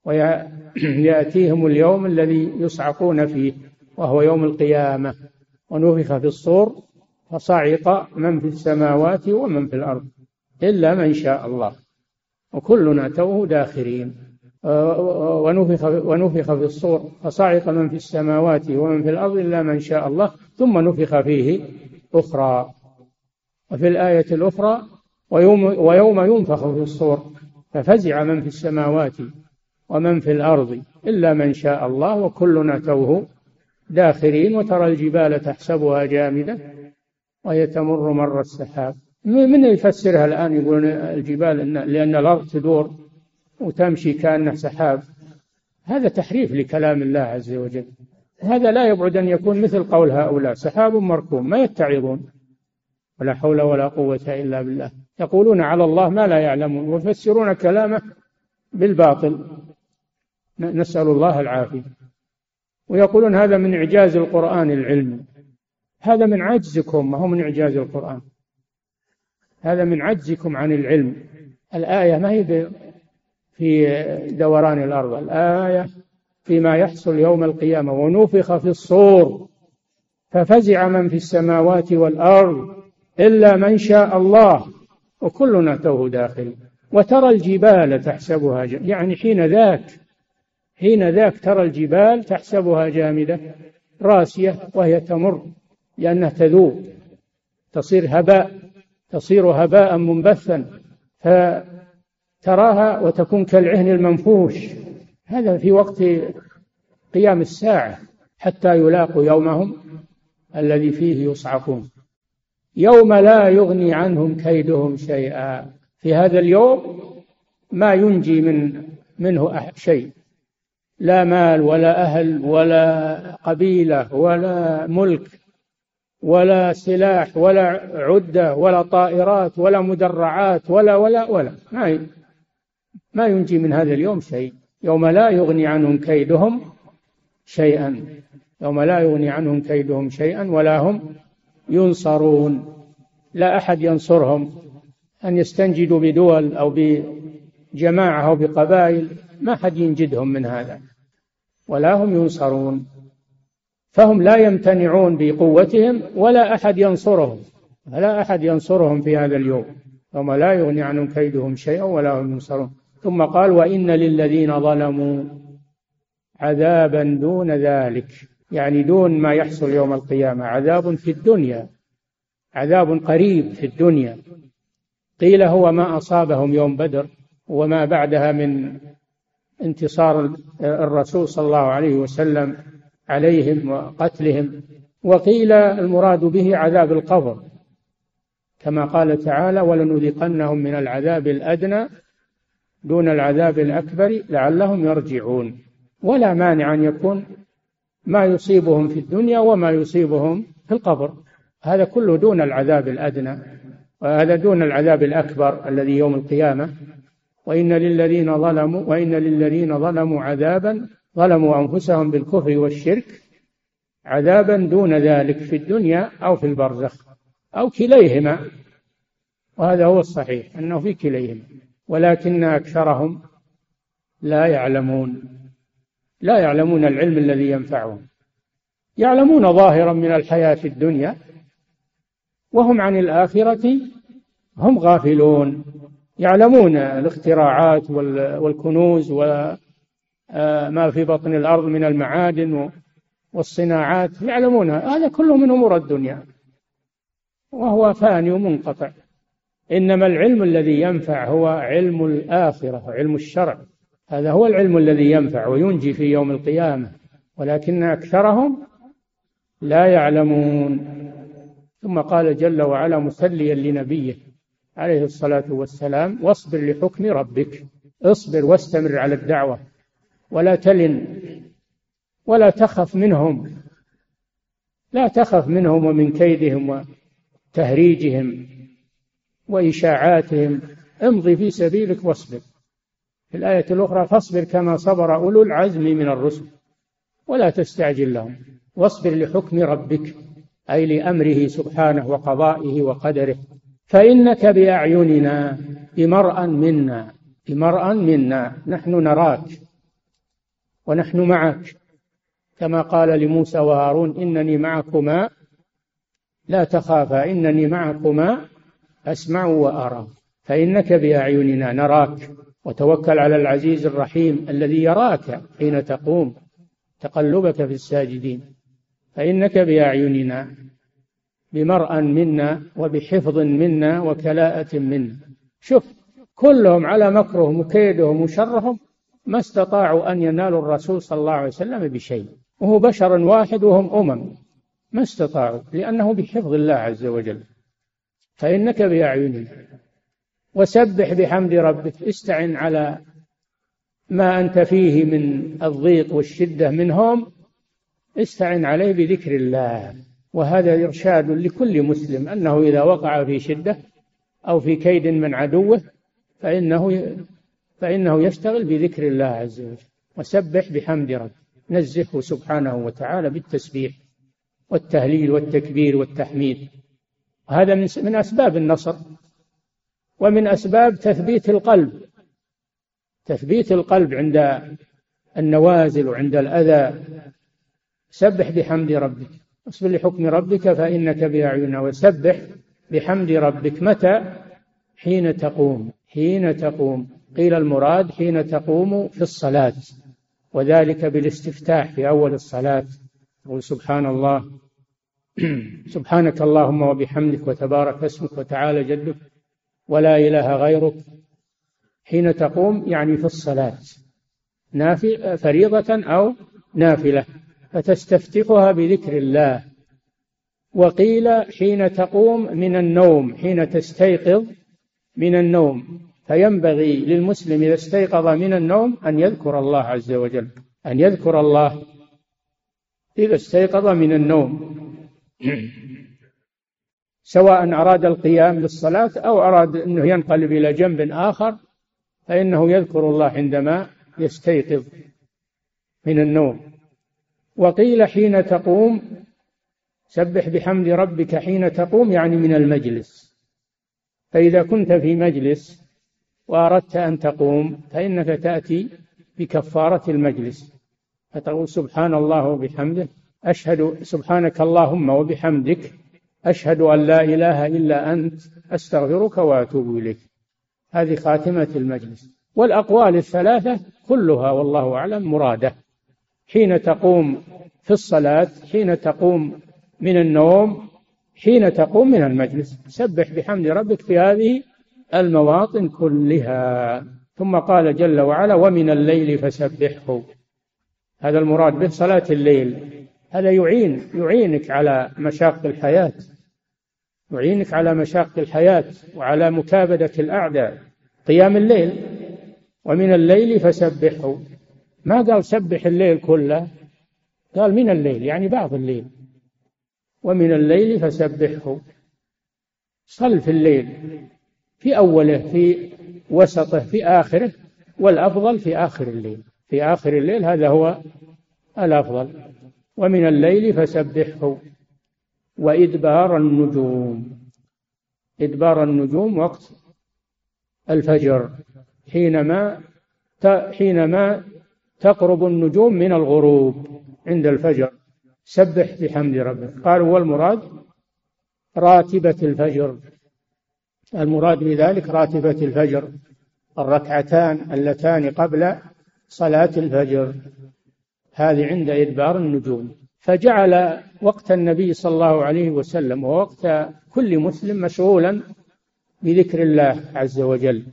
ويأتيهم اليوم الذي يصعقون فيه. وهو يوم القيامة. ونفخ في الصور فصعق من في السماوات ومن في الأرض إلا من شاء الله. وكلنا توه داخرين. ونفخ ونفخ في الصور فصعق من في السماوات ومن في الأرض إلا من شاء الله. ثم نفخ فيه أخرى. وفي الآية الأخرى ويوم, ويوم ينفخ في الصور ففزع من في السماوات ومن في الأرض إلا من شاء الله. وكلنا توه داخرين وترى الجبال تحسبها جامدة وهي تمر مر السحاب. من يفسرها الآن يقول الجبال لأن الأرض تدور وتمشي كأنها سحاب. هذا تحريف لكلام الله عز وجل. هذا لا يبعد أن يكون مثل قول هؤلاء سحاب مركوم ما يتعظون. ولا حول ولا قوة إلا بالله. يقولون على الله ما لا يعلمون ويفسرون كلامه بالباطل. نسأل الله العافية. ويقولون هذا من إعجاز القرآن العلمي هذا من عجزكم ما هو من إعجاز القرآن. هذا من عجزكم عن العلم. الآية ما هي في دوران الأرض؟ الآية فيما يحصل يوم القيامة ونفخ في الصور ففزع من في السماوات والأرض إلا من شاء الله وكلنا توه داخل. وترى الجبال تحسبها يعني حين ذاك حين ذاك ترى الجبال تحسبها جامدة راسية وهي تمر لأنها تذوب تصير هباء تصير هباء منبثا فتراها وتكون كالعهن المنفوش. هذا في وقت قيام الساعة حتى يلاقوا يومهم الذي فيه يصعقون. يوم لا يغني عنهم كيدهم شيئا. في هذا اليوم ما ينجي من منه شيء. لا مال ولا أهل ولا قبيلة ولا ملك ولا سلاح ولا عدة ولا طائرات ولا مدرعات ولا ولا ولا. ما ما ينجي من هذا اليوم شيء. يوم لا يغني عنهم كيدهم شيئا. يوم لا يغني عنهم كيدهم شيئا ولا هم ينصرون. لا أحد ينصرهم. أن يستنجدوا بدول أو بجماعة أو بقبائل. ما حد ينجدهم من هذا. ولا هم ينصرون. فهم لا يمتنعون بقوتهم ولا أحد ينصرهم لا أحد ينصرهم في هذا اليوم. يوم لا يغني عنهم كيدهم شيئا ولا هم ينصرون. ثم قال وإن للذين ظلموا عذابا دون ذلك يعني دون ما يحصل يوم القيامة عذاب في الدنيا عذاب قريب في الدنيا. قيل هو ما أصابهم يوم بدر وما بعدها من انتصار الرسول صلى الله عليه وسلم عليهم وقتلهم وقيل المراد به عذاب القبر. كما قال تعالى ولنذيقنهم من العذاب الأدنى دون العذاب الأكبر لعلهم يرجعون ولا مانع أن يكون ما يصيبهم في الدنيا وما يصيبهم في القبر. هذا كله دون العذاب الأدنى وهذا دون العذاب الأكبر الذي يوم القيامة. وإن للذين ظلموا وإن للذين ظلموا عذابا ظلموا أنفسهم بالكفر والشرك عذابا دون ذلك في الدنيا أو في البرزخ أو كليهما. وهذا هو الصحيح أنه في كليهما ولكن أكثرهم لا يعلمون. لا يعلمون العلم الذي ينفعهم. يعلمون ظاهرا من الحياة الدنيا وهم عن الآخرة هم غافلون. يعلمون الاختراعات والكنوز وما آه، في بطن الأرض من المعادن والصناعات يعلمونها هذا كله من أمور الدنيا. وهو فاني ومنقطع. إنما العلم الذي ينفع هو علم الآخرة علم الشرع. هذا هو العلم الذي ينفع وينجي في يوم القيامة. ولكن أكثرهم لا يعلمون. ثم قال جل وعلا مسليا لنبيه عليه الصلاة والسلام واصبر لحكم ربك. اصبر واستمر على الدعوة. ولا تلن. ولا تخف منهم. لا تخف منهم ومن كيدهم وتهريجهم وإشاعاتهم. امضي في سبيلك واصبر. في الآية الأخرى فاصبر كما صبر أولو العزم من الرسل ولا تستعجل لهم. واصبر لحكم ربك أي لأمره سبحانه وقضائه وقدره. فإنك بأعيننا بمرأ منا بمرأ منا. نحن نراك ونحن معك. كما قال لموسى وهارون إنني معكما لا تخافا إنني معكما أسمع وأرى. فإنك بأعيننا نراك. وتوكل على العزيز الرحيم الذي يراك حين تقوم تقلبك في الساجدين. فإنك بأعيننا بمرأ منا وبحفظ منا وكلاءة منا. شوف كلهم على مكرهم وكيدهم وشرهم ما استطاعوا أن ينالوا الرسول صلى الله عليه وسلم بشيء. وهو بشر واحد وهم أمم. ما استطاعوا لأنه بحفظ الله عز وجل. فإنك بأعيننا. وسبح بحمد ربك استعن على ما أنت فيه من الضيق والشدة منهم استعن عليه بذكر الله. وهذا إرشاد لكل مسلم أنه إذا وقع في شدة أو في كيد من عدوه فإنه فإنه يشتغل بذكر الله عز وجل. وسبح بحمد ربك نزهه سبحانه وتعالى بالتسبيح والتهليل والتكبير والتحميد. هذا من من أسباب النصر ومن أسباب تثبيت القلب. تثبيت القلب عند النوازل وعند الأذى. سبح بحمد ربك. اصبر لحكم ربك فإنك بأعيننا وسبح بحمد ربك. متى؟ حين تقوم حين تقوم. قيل المراد حين تقوم في الصلاة وذلك بالاستفتاح في أول الصلاة. تقول سبحان الله. سبحانك اللهم وبحمدك وتبارك اسمك وتعالى جدك ولا إله غيرك. حين تقوم يعني في الصلاة. نافل فريضة أو نافلة. فتستفتحها بذكر الله؟ وقيل حين تقوم من النوم حين تستيقظ من النوم. فينبغي للمسلم إذا استيقظ من النوم أن يذكر الله عز وجل أن يذكر الله إذا استيقظ من النوم. سواء أراد القيام للصلاة أو أراد أنه ينقلب إلى جنب آخر فإنه يذكر الله عندما يستيقظ من النوم. وقيل حين تقوم سبح بحمد ربك حين تقوم يعني من المجلس. فإذا كنت في مجلس وأردت أن تقوم فإنك تأتي بكفارة المجلس. فتقول سبحان الله وبحمده أشهد سبحانك اللهم وبحمدك أشهد أن لا إله إلا أنت أستغفرك وأتوب إليك. هذه خاتمة المجلس. والأقوال الثلاثة كلها والله أعلم مرادة. حين تقوم في الصلاة حين تقوم من النوم حين تقوم من المجلس. سبح بحمد ربك في هذه المواطن كلها. ثم قال جل وعلا ومن الليل فسبحه. هذا المراد به صلاة الليل. هذا يعين يعينك على مشاق الحياة. يعينك على مشاق الحياة وعلى مكابدة الأعداء. قيام الليل. ومن الليل فسبحه. ما قال سبح الليل كله. قال من الليل يعني بعض الليل. ومن الليل فسبحه. صل في الليل في أوله في وسطه في آخره والأفضل في آخر الليل. في آخر الليل هذا هو الأفضل. ومن الليل فسبحه. وإدبار النجوم. إدبار النجوم وقت الفجر. حينما حينما تقرب النجوم من الغروب عند الفجر. سبح بحمد ربك. قالوا والمراد راتبة الفجر. المراد بذلك راتبة الفجر. الركعتان اللتان قبل صلاة الفجر. هذه عند إدبار النجوم. فجعل وقت النبي صلى الله عليه وسلم ووقت كل مسلم مشغولا بذكر الله عز وجل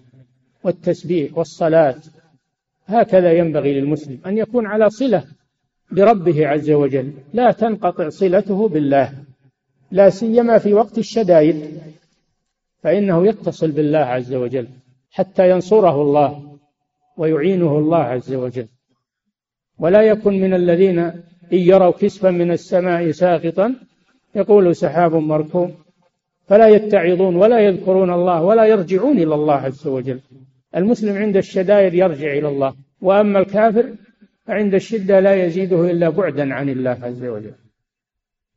والتسبيح والصلاة هكذا ينبغي للمسلم أن يكون على صلة بربه عز وجل. لا تنقطع صلته بالله لا سيما في وقت الشدائد فإنه يتصل بالله عز وجل حتى ينصره الله ويعينه الله عز وجل. ولا يكن من الذين إن يروا كسفا من السماء ساقطا يقول سحاب مركوم فلا يتعظون ولا يذكرون الله ولا يرجعون إلى الله عز وجل. المسلم عند الشدائد يرجع إلى الله وأما الكافر فعند الشدة لا يزيده إلا بعدا عن الله عز وجل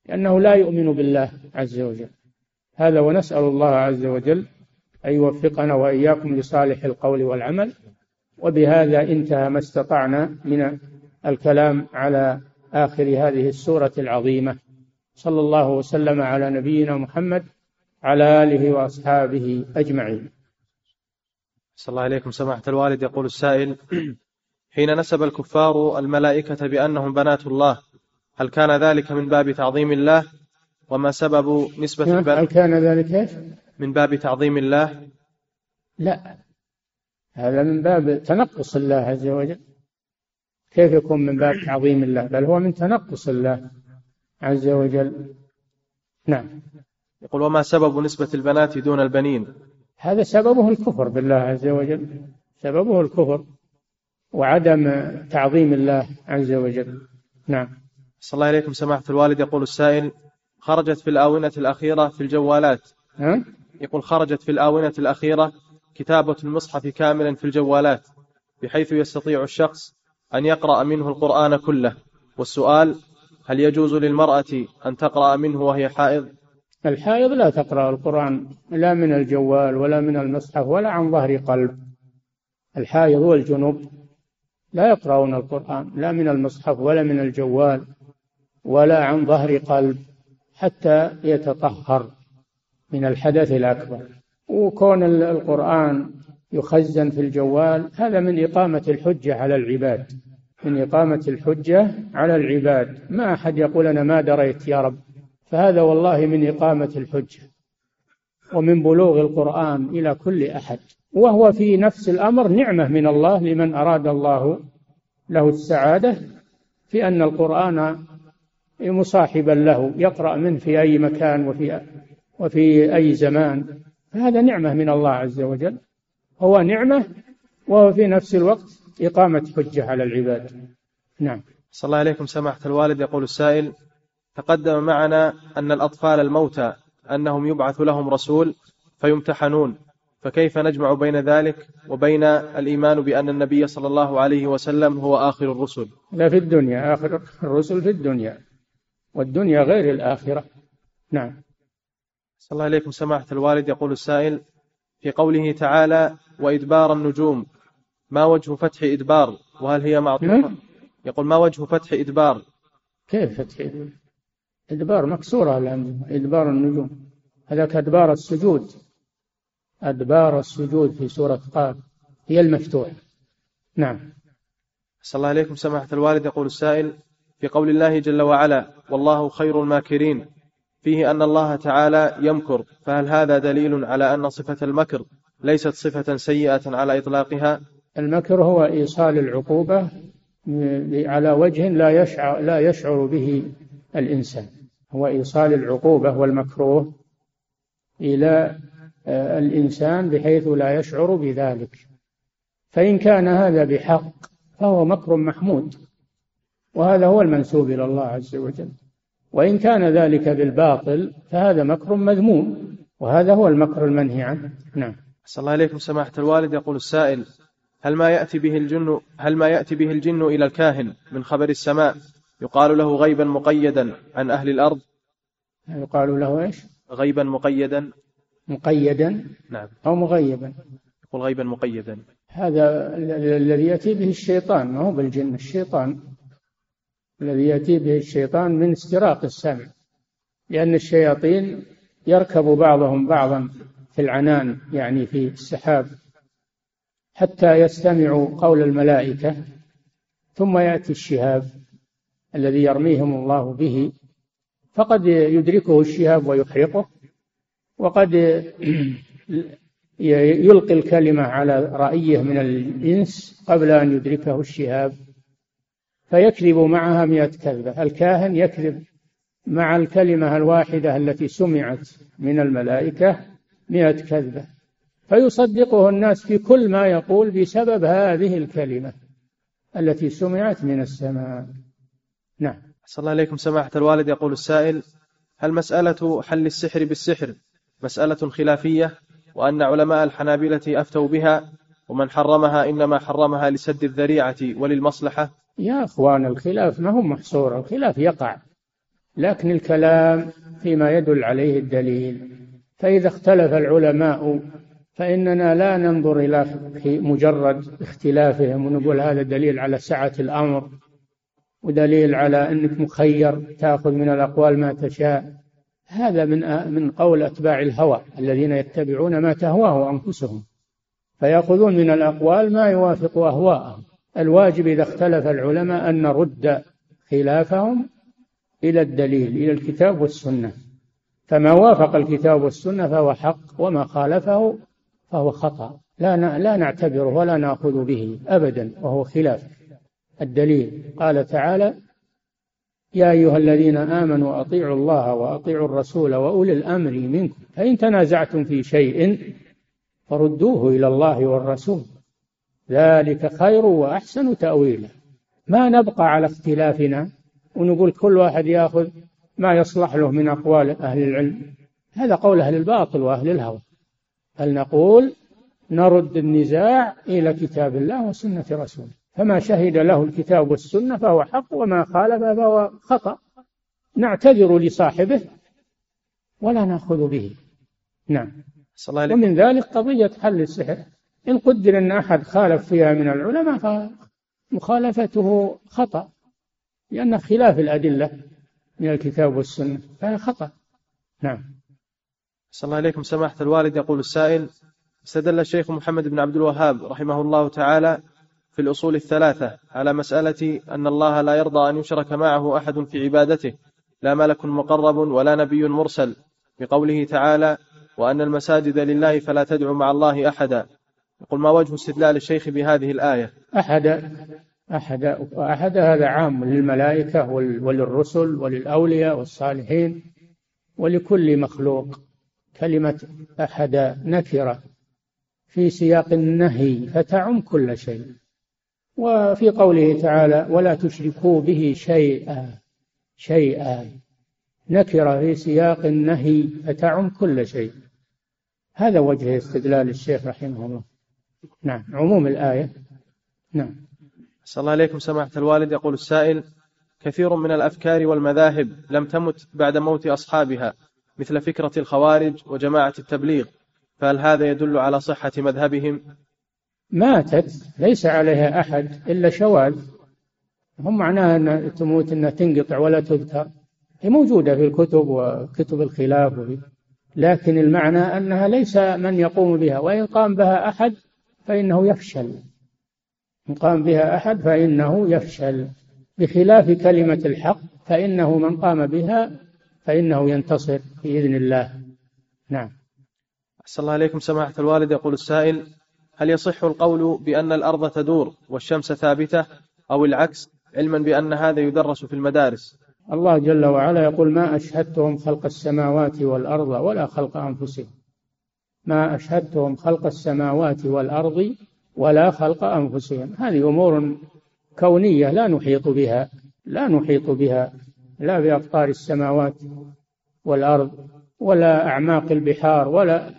لأنه لا يؤمن بالله عز وجل. هذا ونسأل الله عز وجل أن يوفقنا وإياكم لصالح القول والعمل وبهذا انتهى ما استطعنا من الكلام على آخر هذه السورة العظيمة. صلى الله وسلم على نبينا محمد على آله وأصحابه أجمعين. صلى الله عليكم. سماحة الوالد يقول السائل حين نسب الكفار الملائكة بأنهم بنات الله هل كان ذلك من باب تعظيم الله؟ وما سبب نسبة نعم، هل كان ذلك من باب تعظيم الله؟ لا. هذا من باب تنقص الله عز وجل. كيف يكون من باب تعظيم الله؟ بل هو من تنقص الله عز وجل. نعم. يقول وما سبب نسبة البنات دون البنين؟ هذا سببه الكفر بالله عز وجل سببه الكفر وعدم تعظيم الله عز وجل. نعم. صلى الله عليكم سماحة الوالد. يقول السائل خرجت في الآونة الأخيرة في الجوالات. ها؟ يقول خرجت في الآونة الأخيرة كتابة المصحف كاملا في الجوالات بحيث يستطيع الشخص أن يقرأ منه القرآن كله. والسؤال هل يجوز للمرأة أن تقرأ منه وهي حائض؟ الحائض لا تقرأ القرآن لا من الجوال ولا من المصحف ولا عن ظهر قلب. الحائض والجنوب لا يقرأون القرآن لا من المصحف ولا من الجوال ولا عن ظهر قلب حتى يتطهر من الحدث الأكبر. وكون القرآن يخزن في الجوال هذا من إقامة الحجة على العباد من إقامة الحجة على العباد. ما أحد يقول أنا ما دريت يا رب. فهذا والله من إقامة الحجة ومن بلوغ القرآن إلى كل أحد. وهو في نفس الأمر نعمة من الله لمن أراد الله له السعادة في أن القرآن مصاحبا له يقرأ منه في أي مكان وفي وفي أي زمان. فهذا نعمة من الله عز وجل. هو نعمة وهو في نفس الوقت إقامة حجة على العباد. نعم. صلى الله عليكم سماحة الوالد يقول السائل تقدم معنا أن الأطفال الموتى أنهم يبعث لهم رسول فيمتحنون فكيف نجمع بين ذلك وبين الإيمان بأن النبي صلى الله عليه وسلم هو آخر الرسل؟ لا في الدنيا آخر الرسل في الدنيا والدنيا غير الآخرة. نعم. صلى الله عليكم سماحة الوالد يقول السائل في قوله تعالى وإدبار النجوم ما وجه فتح إدبار؟ وهل هي معطوفة؟ نعم. يقول ما وجه فتح إدبار؟ كيف فتح إدبار؟ مكسورة الآن إدبار النجوم. هذاك أدبار السجود. أدبار السجود في سورة قاف. هي المفتوح. نعم. صلى الله عليكم سماحة الوالد يقول السائل في قول الله جل وعلا والله خير الماكرين. فيه أن الله تعالى يمكر. فهل هذا دليل على أن صفة المكر ليست صفة سيئة على إطلاقها؟ المكر هو إيصال العقوبة على وجه لا يشعر لا يشعر به الإنسان. هو إيصال العقوبة والمكروه إلى آه، الإنسان بحيث لا يشعر بذلك. فإن كان هذا بحق فهو مكر محمود وهذا هو المنسوب إلى الله عز وجل. وإن كان ذلك بالباطل فهذا مكر مذموم وهذا هو المكر المنهي عنه. نعم. صلى الله عليكم سماحة الوالد يقول السائل هل ما يأتي به الجن هل ما يأتي به الجن إلى الكاهن من خبر السماء؟ يقال له غيبا مقيدا عن أهل الأرض. يقال له إيش؟ غيبا مقيدا. مقيدا نعم. أو مغيبا. يقول غيبا مقيدا. هذا الذي يأتي به الشيطان ما هو بالجن الشيطان. الذي يأتي به الشيطان من استراق السمع لأن الشياطين يركب بعضهم بعضا في العنان يعني في السحاب حتى يستمعوا قول الملائكة ثم يأتي الشهاب. الذي يرميهم الله به فقد يدركه الشهاب ويحرقه وقد يلقي الكلمة على رأيه من الإنس قبل أن يدركه الشهاب فيكذب معها مئة كذبة. الكاهن يكذب مع الكلمة الواحدة التي سمعت من الملائكة مئة كذبة. فيصدقه الناس في كل ما يقول بسبب هذه الكلمة التي سمعت من السماء. نعم. صلى الله عليكم سماحة الوالد. يقول السائل هل مسألة حل السحر بالسحر مسألة خلافية وأن علماء الحنابلة أفتوا بها ومن حرمها إنما حرمها لسد الذريعة وللمصلحة؟ يا أخوان الخلاف ما هو محصور. الخلاف يقع لكن الكلام فيما يدل عليه الدليل. فإذا اختلف العلماء فإننا لا ننظر إلى مجرد اختلافهم ونقول هذا دليل على سعة الأمر. ودليل على أنك مخير تأخذ من الأقوال ما تشاء. هذا من من قول أتباع الهوى الذين يتبعون ما تهواه أنفسهم. فيأخذون من الأقوال ما يوافق أهواءهم. الواجب إذا اختلف العلماء أن نرد خلافهم إلى الدليل إلى الكتاب والسنة. فما وافق الكتاب والسنة فهو حق وما خالفه فهو خطأ. لا لا نعتبره ولا نأخذ به أبدا وهو خلاف. الدليل. قال تعالى يا أيها الذين آمنوا أطيعوا الله وأطيعوا الرسول وأولي الأمر منكم. فإن تنازعتم في شيء فردوه إلى الله والرسول. ذلك خير وأحسن تأويلا. ما نبقى على اختلافنا ونقول كل واحد يأخذ ما يصلح له من أقوال أهل العلم. هذا قول أهل الباطل وأهل الهوى. بل نقول نرد النزاع إلى كتاب الله وسنة رسوله. فما شهد له الكتاب والسنة فهو حق وما خالف فهو خطأ. نعتذر لصاحبه ولا نأخذ به. نعم. ومن ذلك قضية حل السحر. إن قدر أن أحد خالف فيها من العلماء فمخالفته خطأ لأن خلاف الأدلة من الكتاب والسنة فهي خطأ. نعم. صلى الله عليكم. سماحة الوالد يقول السائل استدل الشيخ محمد بن عبد الوهاب رحمه الله تعالى في الأصول الثلاثة على مسألة أن الله لا يرضى أن يشرك معه أحد في عبادته لا ملك مقرب ولا نبي مرسل بقوله تعالى وأن المساجد لله فلا تدعو مع الله أحدا يقول ما وجه استدلال الشيخ بهذه الآية؟ أحد أحد أحد هذا عام للملائكة وللرسل وللأولياء والصالحين ولكل مخلوق. كلمة أحد نكرة في سياق النهي فتعم كل شيء. وفي قوله تعالى ولا تشركوا به شيئا شيئا. نكرة في سياق النهي فتعم كل شيء. هذا وجه استدلال الشيخ رحمه الله. نعم عموم الآية. نعم. صلى الله عليكم سماحة الوالد. يقول السائل كثير من الأفكار والمذاهب لم تمت بعد موت أصحابها مثل فكرة الخوارج وجماعة التبليغ فهل هذا يدل على صحة مذهبهم؟ ماتت ليس عليها أحد إلا شواذ. هم معناها أن تموت أنها تنقطع ولا تذكر. هي موجودة في الكتب وكتب الخلاف لكن المعنى أنها ليس من يقوم بها وإن قام بها أحد فإنه يفشل. إن قام بها أحد فإنه يفشل. بخلاف كلمة الحق فإنه من قام بها فإنه ينتصر بإذن الله. نعم. أحسن الله عليكم سماحة الوالد. يقول السائل هل يصح القول بأن الأرض تدور والشمس ثابتة أو العكس علما بأن هذا يدرس في المدارس؟ الله جل وعلا يقول ما أشهدتهم خلق السماوات والأرض ولا خلق أنفسهم. ما أشهدتهم خلق السماوات والأرض ولا خلق أنفسهم. هذه أمور كونية لا نحيط بها لا نحيط بها لا بأقطار السماوات والأرض ولا أعماق البحار ولا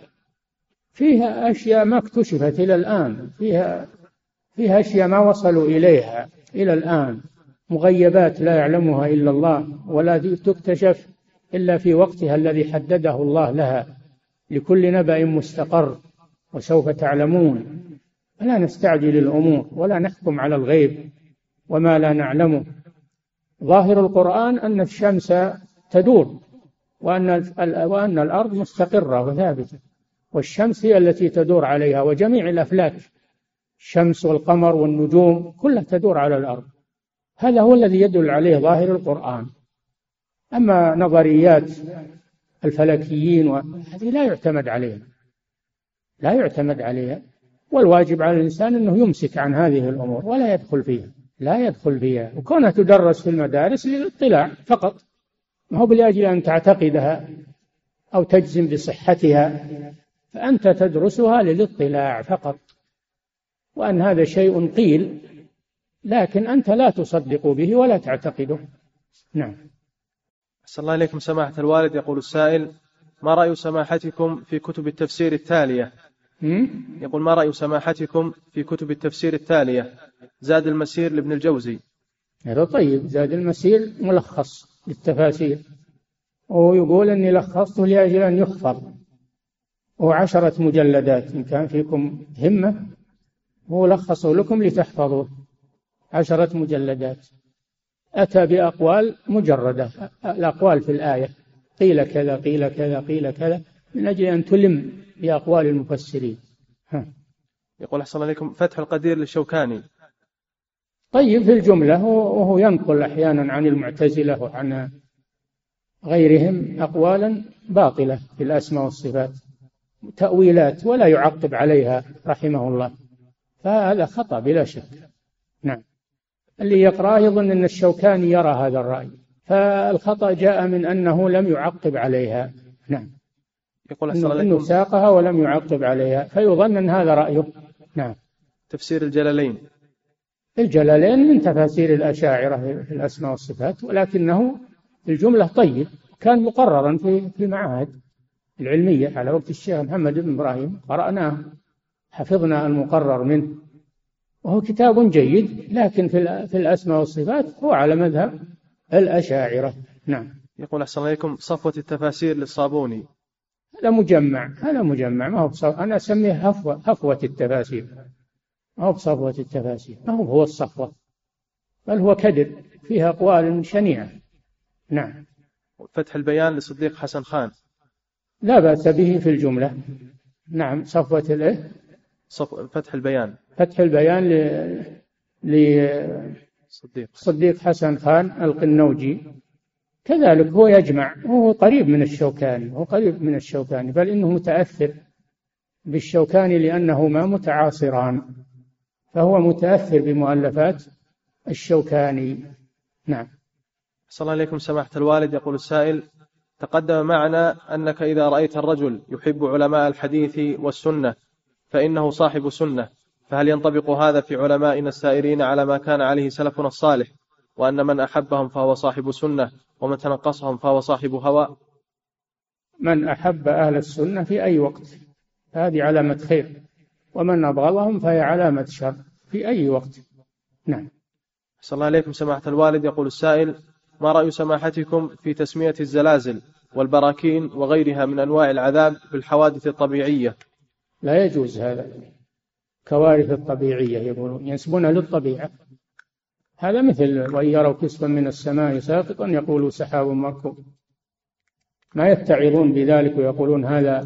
فيها أشياء ما اكتشفت إلى الآن. فيها فيها أشياء ما وصلوا إليها إلى الآن. مغيبات لا يعلمها إلا الله ولا تكتشف إلا في وقتها الذي حدده الله لها. لكل نبأ مستقر وسوف تعلمون. فلا نستعجل الأمور ولا نحكم على الغيب وما لا نعلمه. ظاهر القرآن أن الشمس تدور وأن وأن الأرض مستقرة وثابتة. والشمس هي التي تدور عليها وجميع الأفلاك الشمس والقمر والنجوم كلها تدور على الأرض. هذا هو الذي يدل عليه ظاهر القرآن. أما نظريات الفلكيين هذه لا يعتمد عليها. لا يعتمد عليها. والواجب على الإنسان أنه يمسك عن هذه الأمور ولا يدخل فيها. لا يدخل فيها. وكونها تدرس في المدارس للاطلاع فقط. ما هو بلأجل أن تعتقدها أو تجزم بصحتها. فأنت تدرسها للاطلاع فقط وأن هذا شيء قيل لكن أنت لا تصدق به ولا تعتقده. نعم. أحسن الله إليكم سماحة الوالد. يقول السائل ما رأي سماحتكم في كتب التفسير التالية؟ يقول ما رأي سماحتكم في كتب التفسير التالية؟ زاد المسير لابن الجوزي. هذا طيب. زاد المسير ملخص للتفاسير. وهو يقول أني لخصته لأجل أن يحفظ. هو عشرة مجلدات إن كان فيكم همة هو لخصه لكم لتحفظوه. عشرة مجلدات. أتى بأقوال مجردة. الأقوال في الآية. قيل كذا قيل كذا قيل كذا. من أجل أن تلم بأقوال المفسرين. ها. يقول أحسن عليكم فتح القدير للشوكاني. طيب في الجملة وهو ينقل أحيانا عن المعتزلة وعن غيرهم أقوالا باطلة في الأسماء والصفات. تأويلات ولا يعقب عليها رحمه الله. فهذا خطأ بلا شك. نعم. اللي يقرأه يظن أن الشوكاني يرى هذا الرأي. فالخطأ جاء من أنه لم يعقب عليها. نعم. يقول أنه, إنه ساقها ولم يعقب عليها. فيظن أن هذا رأيه. نعم. تفسير الجلالين. الجلالين من تفاسير الأشاعرة في الأسماء والصفات ولكنه الجملة طيب. كان مقررا في في المعاهد العلمية على وقت الشيخ محمد بن إبراهيم قرأناه حفظنا المقرر منه. وهو كتاب جيد لكن في في الأسماء والصفات هو على مذهب الأشاعرة. نعم. يقول أحسن عليكم صفوة التفاسير للصابوني. هذا مجمع هذا مجمع. ما هو بصف... أنا أسميه هفوة هفوة التفاسير. ما هو بصفوة التفاسير. ما هو هو الصفوة. بل هو كدر فيها أقوال شنيعة. نعم. فتح البيان لصديق حسن خان. لا بأس به في الجملة. نعم صفوة الإيه صف... فتح البيان. فتح البيان ل... ل... صديق. صديق حسن خان القنوجي. كذلك هو يجمع وهو قريب من الشوكاني هو قريب من الشوكاني بل إنه متأثر بالشوكاني لأنهما متعاصران فهو متأثر بمؤلفات الشوكاني. نعم. صلى الله عليكم. سماحة الوالد يقول السائل تقدم معنا أنك إذا رأيت الرجل يحب علماء الحديث والسنة فإنه صاحب سنة. فهل ينطبق هذا في علمائنا السائرين على ما كان عليه سلفنا الصالح؟ وأن من أحبهم فهو صاحب سنة ومن تنقصهم فهو صاحب هوى؟ من أحب أهل السنة في أي وقت هذه علامة خير. ومن أبغضهم فهي علامة شر في أي وقت. نعم. صلى الله عليكم سماحة الوالد. يقول السائل ما رأي سماحتكم في تسمية الزلازل والبراكين وغيرها من أنواع العذاب بالحوادث الطبيعية؟ لا يجوز هذا. كوارث الطبيعية يقولون ينسبونها للطبيعة. هذا مثل وإن يروا كسفا من السماء ساقطا يقولوا سحاب مركوب ما يتعظون بذلك ويقولون هذا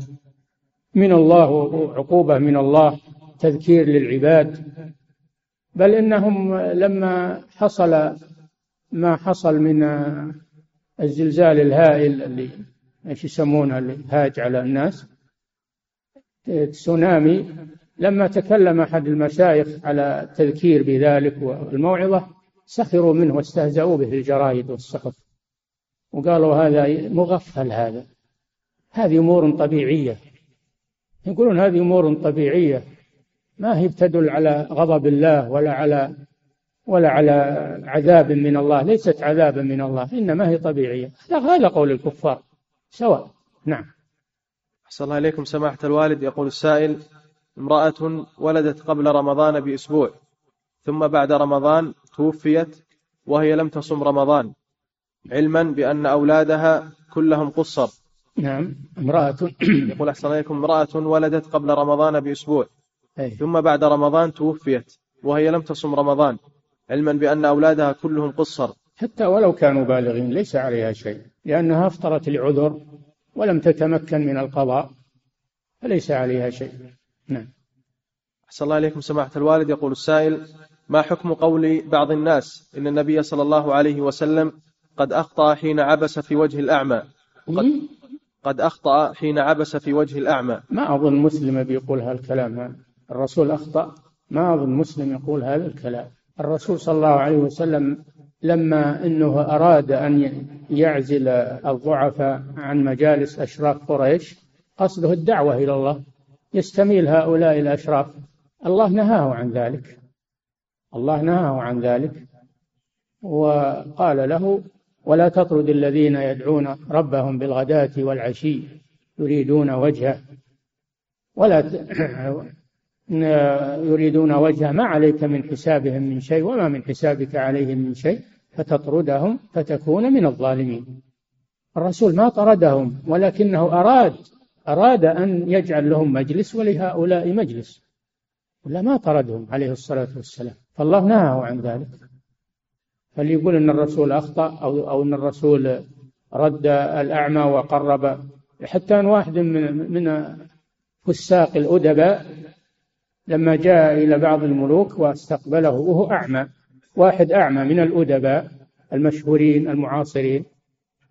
من الله وعقوبة من الله تذكير للعباد. بل إنهم لما حصل ما حصل من الزلزال الهائل اللي إيش يسمونه اللي هاج على الناس. تسونامي لما تكلم أحد المشايخ على التذكير بذلك والموعظة سخروا منه واستهزأوا به الجرايد والصحف وقالوا هذا مغفل هذا. هذه أمور طبيعية. يقولون هذه أمور طبيعية. ما هي بتدل على غضب الله ولا على ولا على عذاب من الله ليست عذابا من الله إنما هي طبيعية. هذا قول الكفار سواء. نعم. أحسن الله إليكم. سماحة الوالد يقول السائل امرأة ولدت قبل رمضان بأسبوع ثم بعد رمضان توفيت وهي لم تصم رمضان علما بأن أولادها كلهم قصر. نعم امرأة. يقول أحسن إليكم امرأة ولدت قبل رمضان بأسبوع أي. ثم بعد رمضان توفيت وهي لم تصم رمضان. علما بأن أولادها كلهم قصر. حتى ولو كانوا بالغين ليس عليها شيء لأنها أفطرت لعذر ولم تتمكن من القضاء فليس عليها شيء. نعم. أحسن الله إليكم سماحة الوالد. يقول السائل ما حكم قول بعض الناس إن النبي صلى الله عليه وسلم قد أخطأ حين عبس في وجه الأعمى؟ قد, قد أخطأ حين عبس في وجه الأعمى. ما أظن مسلم بيقول هالكلام هذا. الرسول أخطأ ما أظن مسلم يقول هذا الكلام. الرسول صلى الله عليه وسلم لما إنه أراد أن يعزل الضعفاء عن مجالس أشراف قريش قصده الدعوة إلى الله يستميل هؤلاء الأشراف. الله نهاه عن ذلك. الله نهاه عن ذلك. وقال له ولا تطرد الذين يدعون ربهم بالغداة والعشي يريدون وجهه. ولا يريدون وجهه ما عليك من حسابهم من شيء وما من حسابك عليهم من شيء فتطردهم فتكون من الظالمين. الرسول ما طردهم ولكنه أراد أراد أن يجعل لهم مجلس ولهؤلاء مجلس. ولا ما طردهم عليه الصلاة والسلام. فالله نهاه عن ذلك. فليقول أن الرسول أخطأ أو, أو أن الرسول رد الأعمى وقرب. حتى أن واحد من من فساق الأدباء لما جاء إلى بعض الملوك واستقبله وهو أعمى واحد أعمى من الأدباء المشهورين المعاصرين.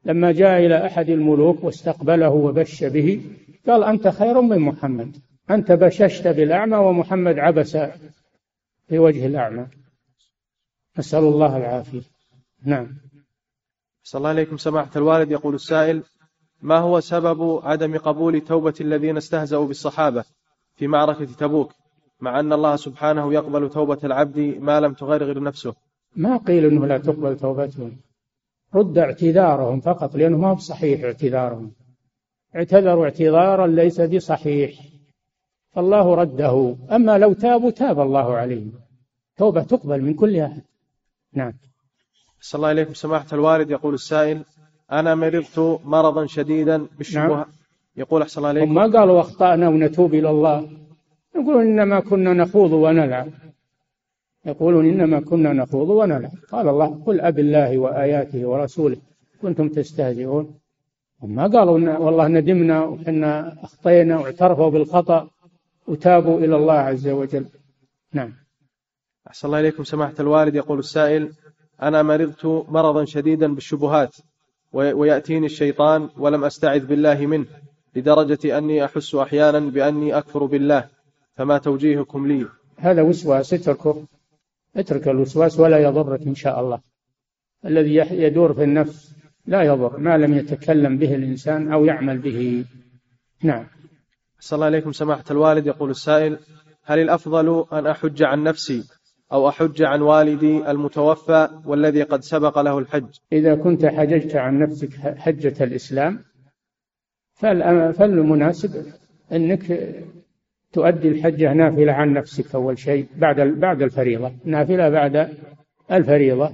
لما جاء إلى أحد الملوك واستقبله وبش به قال أنت خير من محمد أنت بششت بالأعمى ومحمد عبس في وجه الأعمى. نسأل الله العافية. نعم. صلى الله عليكم سماحة الوالد. يقول السائل ما هو سبب عدم قبول توبة الذين استهزأوا بالصحابة في معركة تبوك؟ مع أن الله سبحانه يقبل توبة العبد ما لم تغرغر نفسه. ما قيل أنه لا تقبل توبتهم رد اعتذارهم فقط لأنه ما هو صحيح اعتذارهم. اعتذروا اعتذارا ليس بصحيح. فالله رده. أما لو تابوا تاب الله عليهم توبة تقبل من كل أحد. نعم. صلى الله عليكم سماحة الوالد يقول السائل أنا مرضت مرضا شديدا بالشبهة نعم. يقول أحسن الله عليكم ما قالوا أخطأنا ونتوب إلى الله. يقولون إنما كنا نخوض ونلعب. يقولون إنما كنا نخوض ونلعب. قال الله قل أب الله وآياته ورسوله كنتم تستهزئون. وما قالوا والله ندمنا وحنا أخطينا واعترفوا بالخطأ وتابوا إلى الله عز وجل. نعم. أحسن الله إليكم سماحة الوالد. يقول السائل أنا مرضت مرضا شديدا بالشبهات ويأتيني الشيطان ولم أستعذ بالله منه لدرجة أني أحس أحيانا بأني أكفر بالله. فما توجيهكم لي؟ هذا وسواس اتركه. اترك الوسواس ولا يضرك إن شاء الله. الذي يدور في النفس لا يضر ما لم يتكلم به الإنسان أو يعمل به. نعم. صلى الله عليكم سماحة الوالد. يقول السائل هل الأفضل أن أحج عن نفسي أو أحج عن والدي المتوفى والذي قد سبق له الحج؟ إذا كنت حججت عن نفسك حجة الإسلام فالمناسب أنك تؤدي الحجة نافلة عن نفسك أول شيء بعد بعد الفريضة. نافلة بعد الفريضة.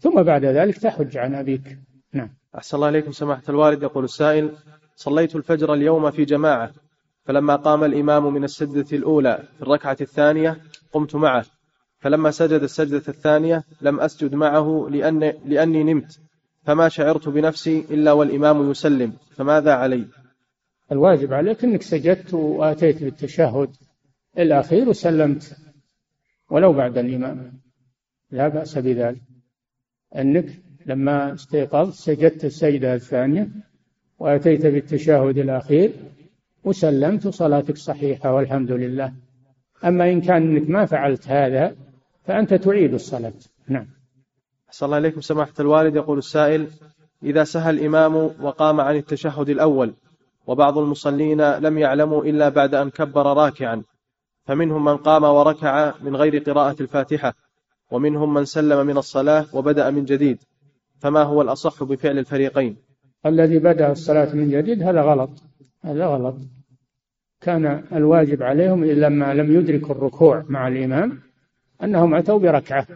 ثم بعد ذلك تحج عن أبيك. نعم. أحسن الله إليكم سماحة الوالد. يقول السائل صليت الفجر اليوم في جماعة فلما قام الإمام من السجدة الأولى في الركعة الثانية قمت معه فلما سجد السجدة الثانية لم أسجد معه لأن لأني نمت فما شعرت بنفسي إلا والإمام يسلم فماذا علي؟ الواجب عليك أنك سجدت وآتيت بالتشهد الأخير وسلمت ولو بعد الإمام لا بأس بذلك. أنك لما استيقظت سجدت السجدة الثانية وأتيت بالتشهد الأخير وسلمت صلاتك صحيحة والحمد لله. أما إن كان أنك ما فعلت هذا فأنت تعيد الصلاة. نعم. أحسن الله إليكم سماحة الوالد. يقول السائل إذا سهى الإمام وقام عن التشهد الأول وبعض المصلين لم يعلموا إلا بعد أن كبر راكعا. فمنهم من قام وركع من غير قراءة الفاتحة ومنهم من سلم من الصلاة وبدأ من جديد. فما هو الأصح بفعل الفريقين؟ الذي بدأ الصلاة من جديد هذا غلط. هذا غلط. كان الواجب عليهم لما لم يدركوا الركوع مع الإمام أنهم أتوا بركعة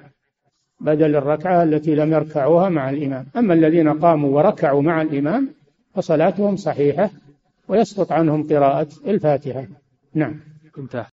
بدل الركعة التي لم يركعوها مع الإمام. أما الذين قاموا وركعوا مع الإمام فصلاتهم صحيحة. ويسقط عنهم قراءة الفاتحة. نعم. انتهى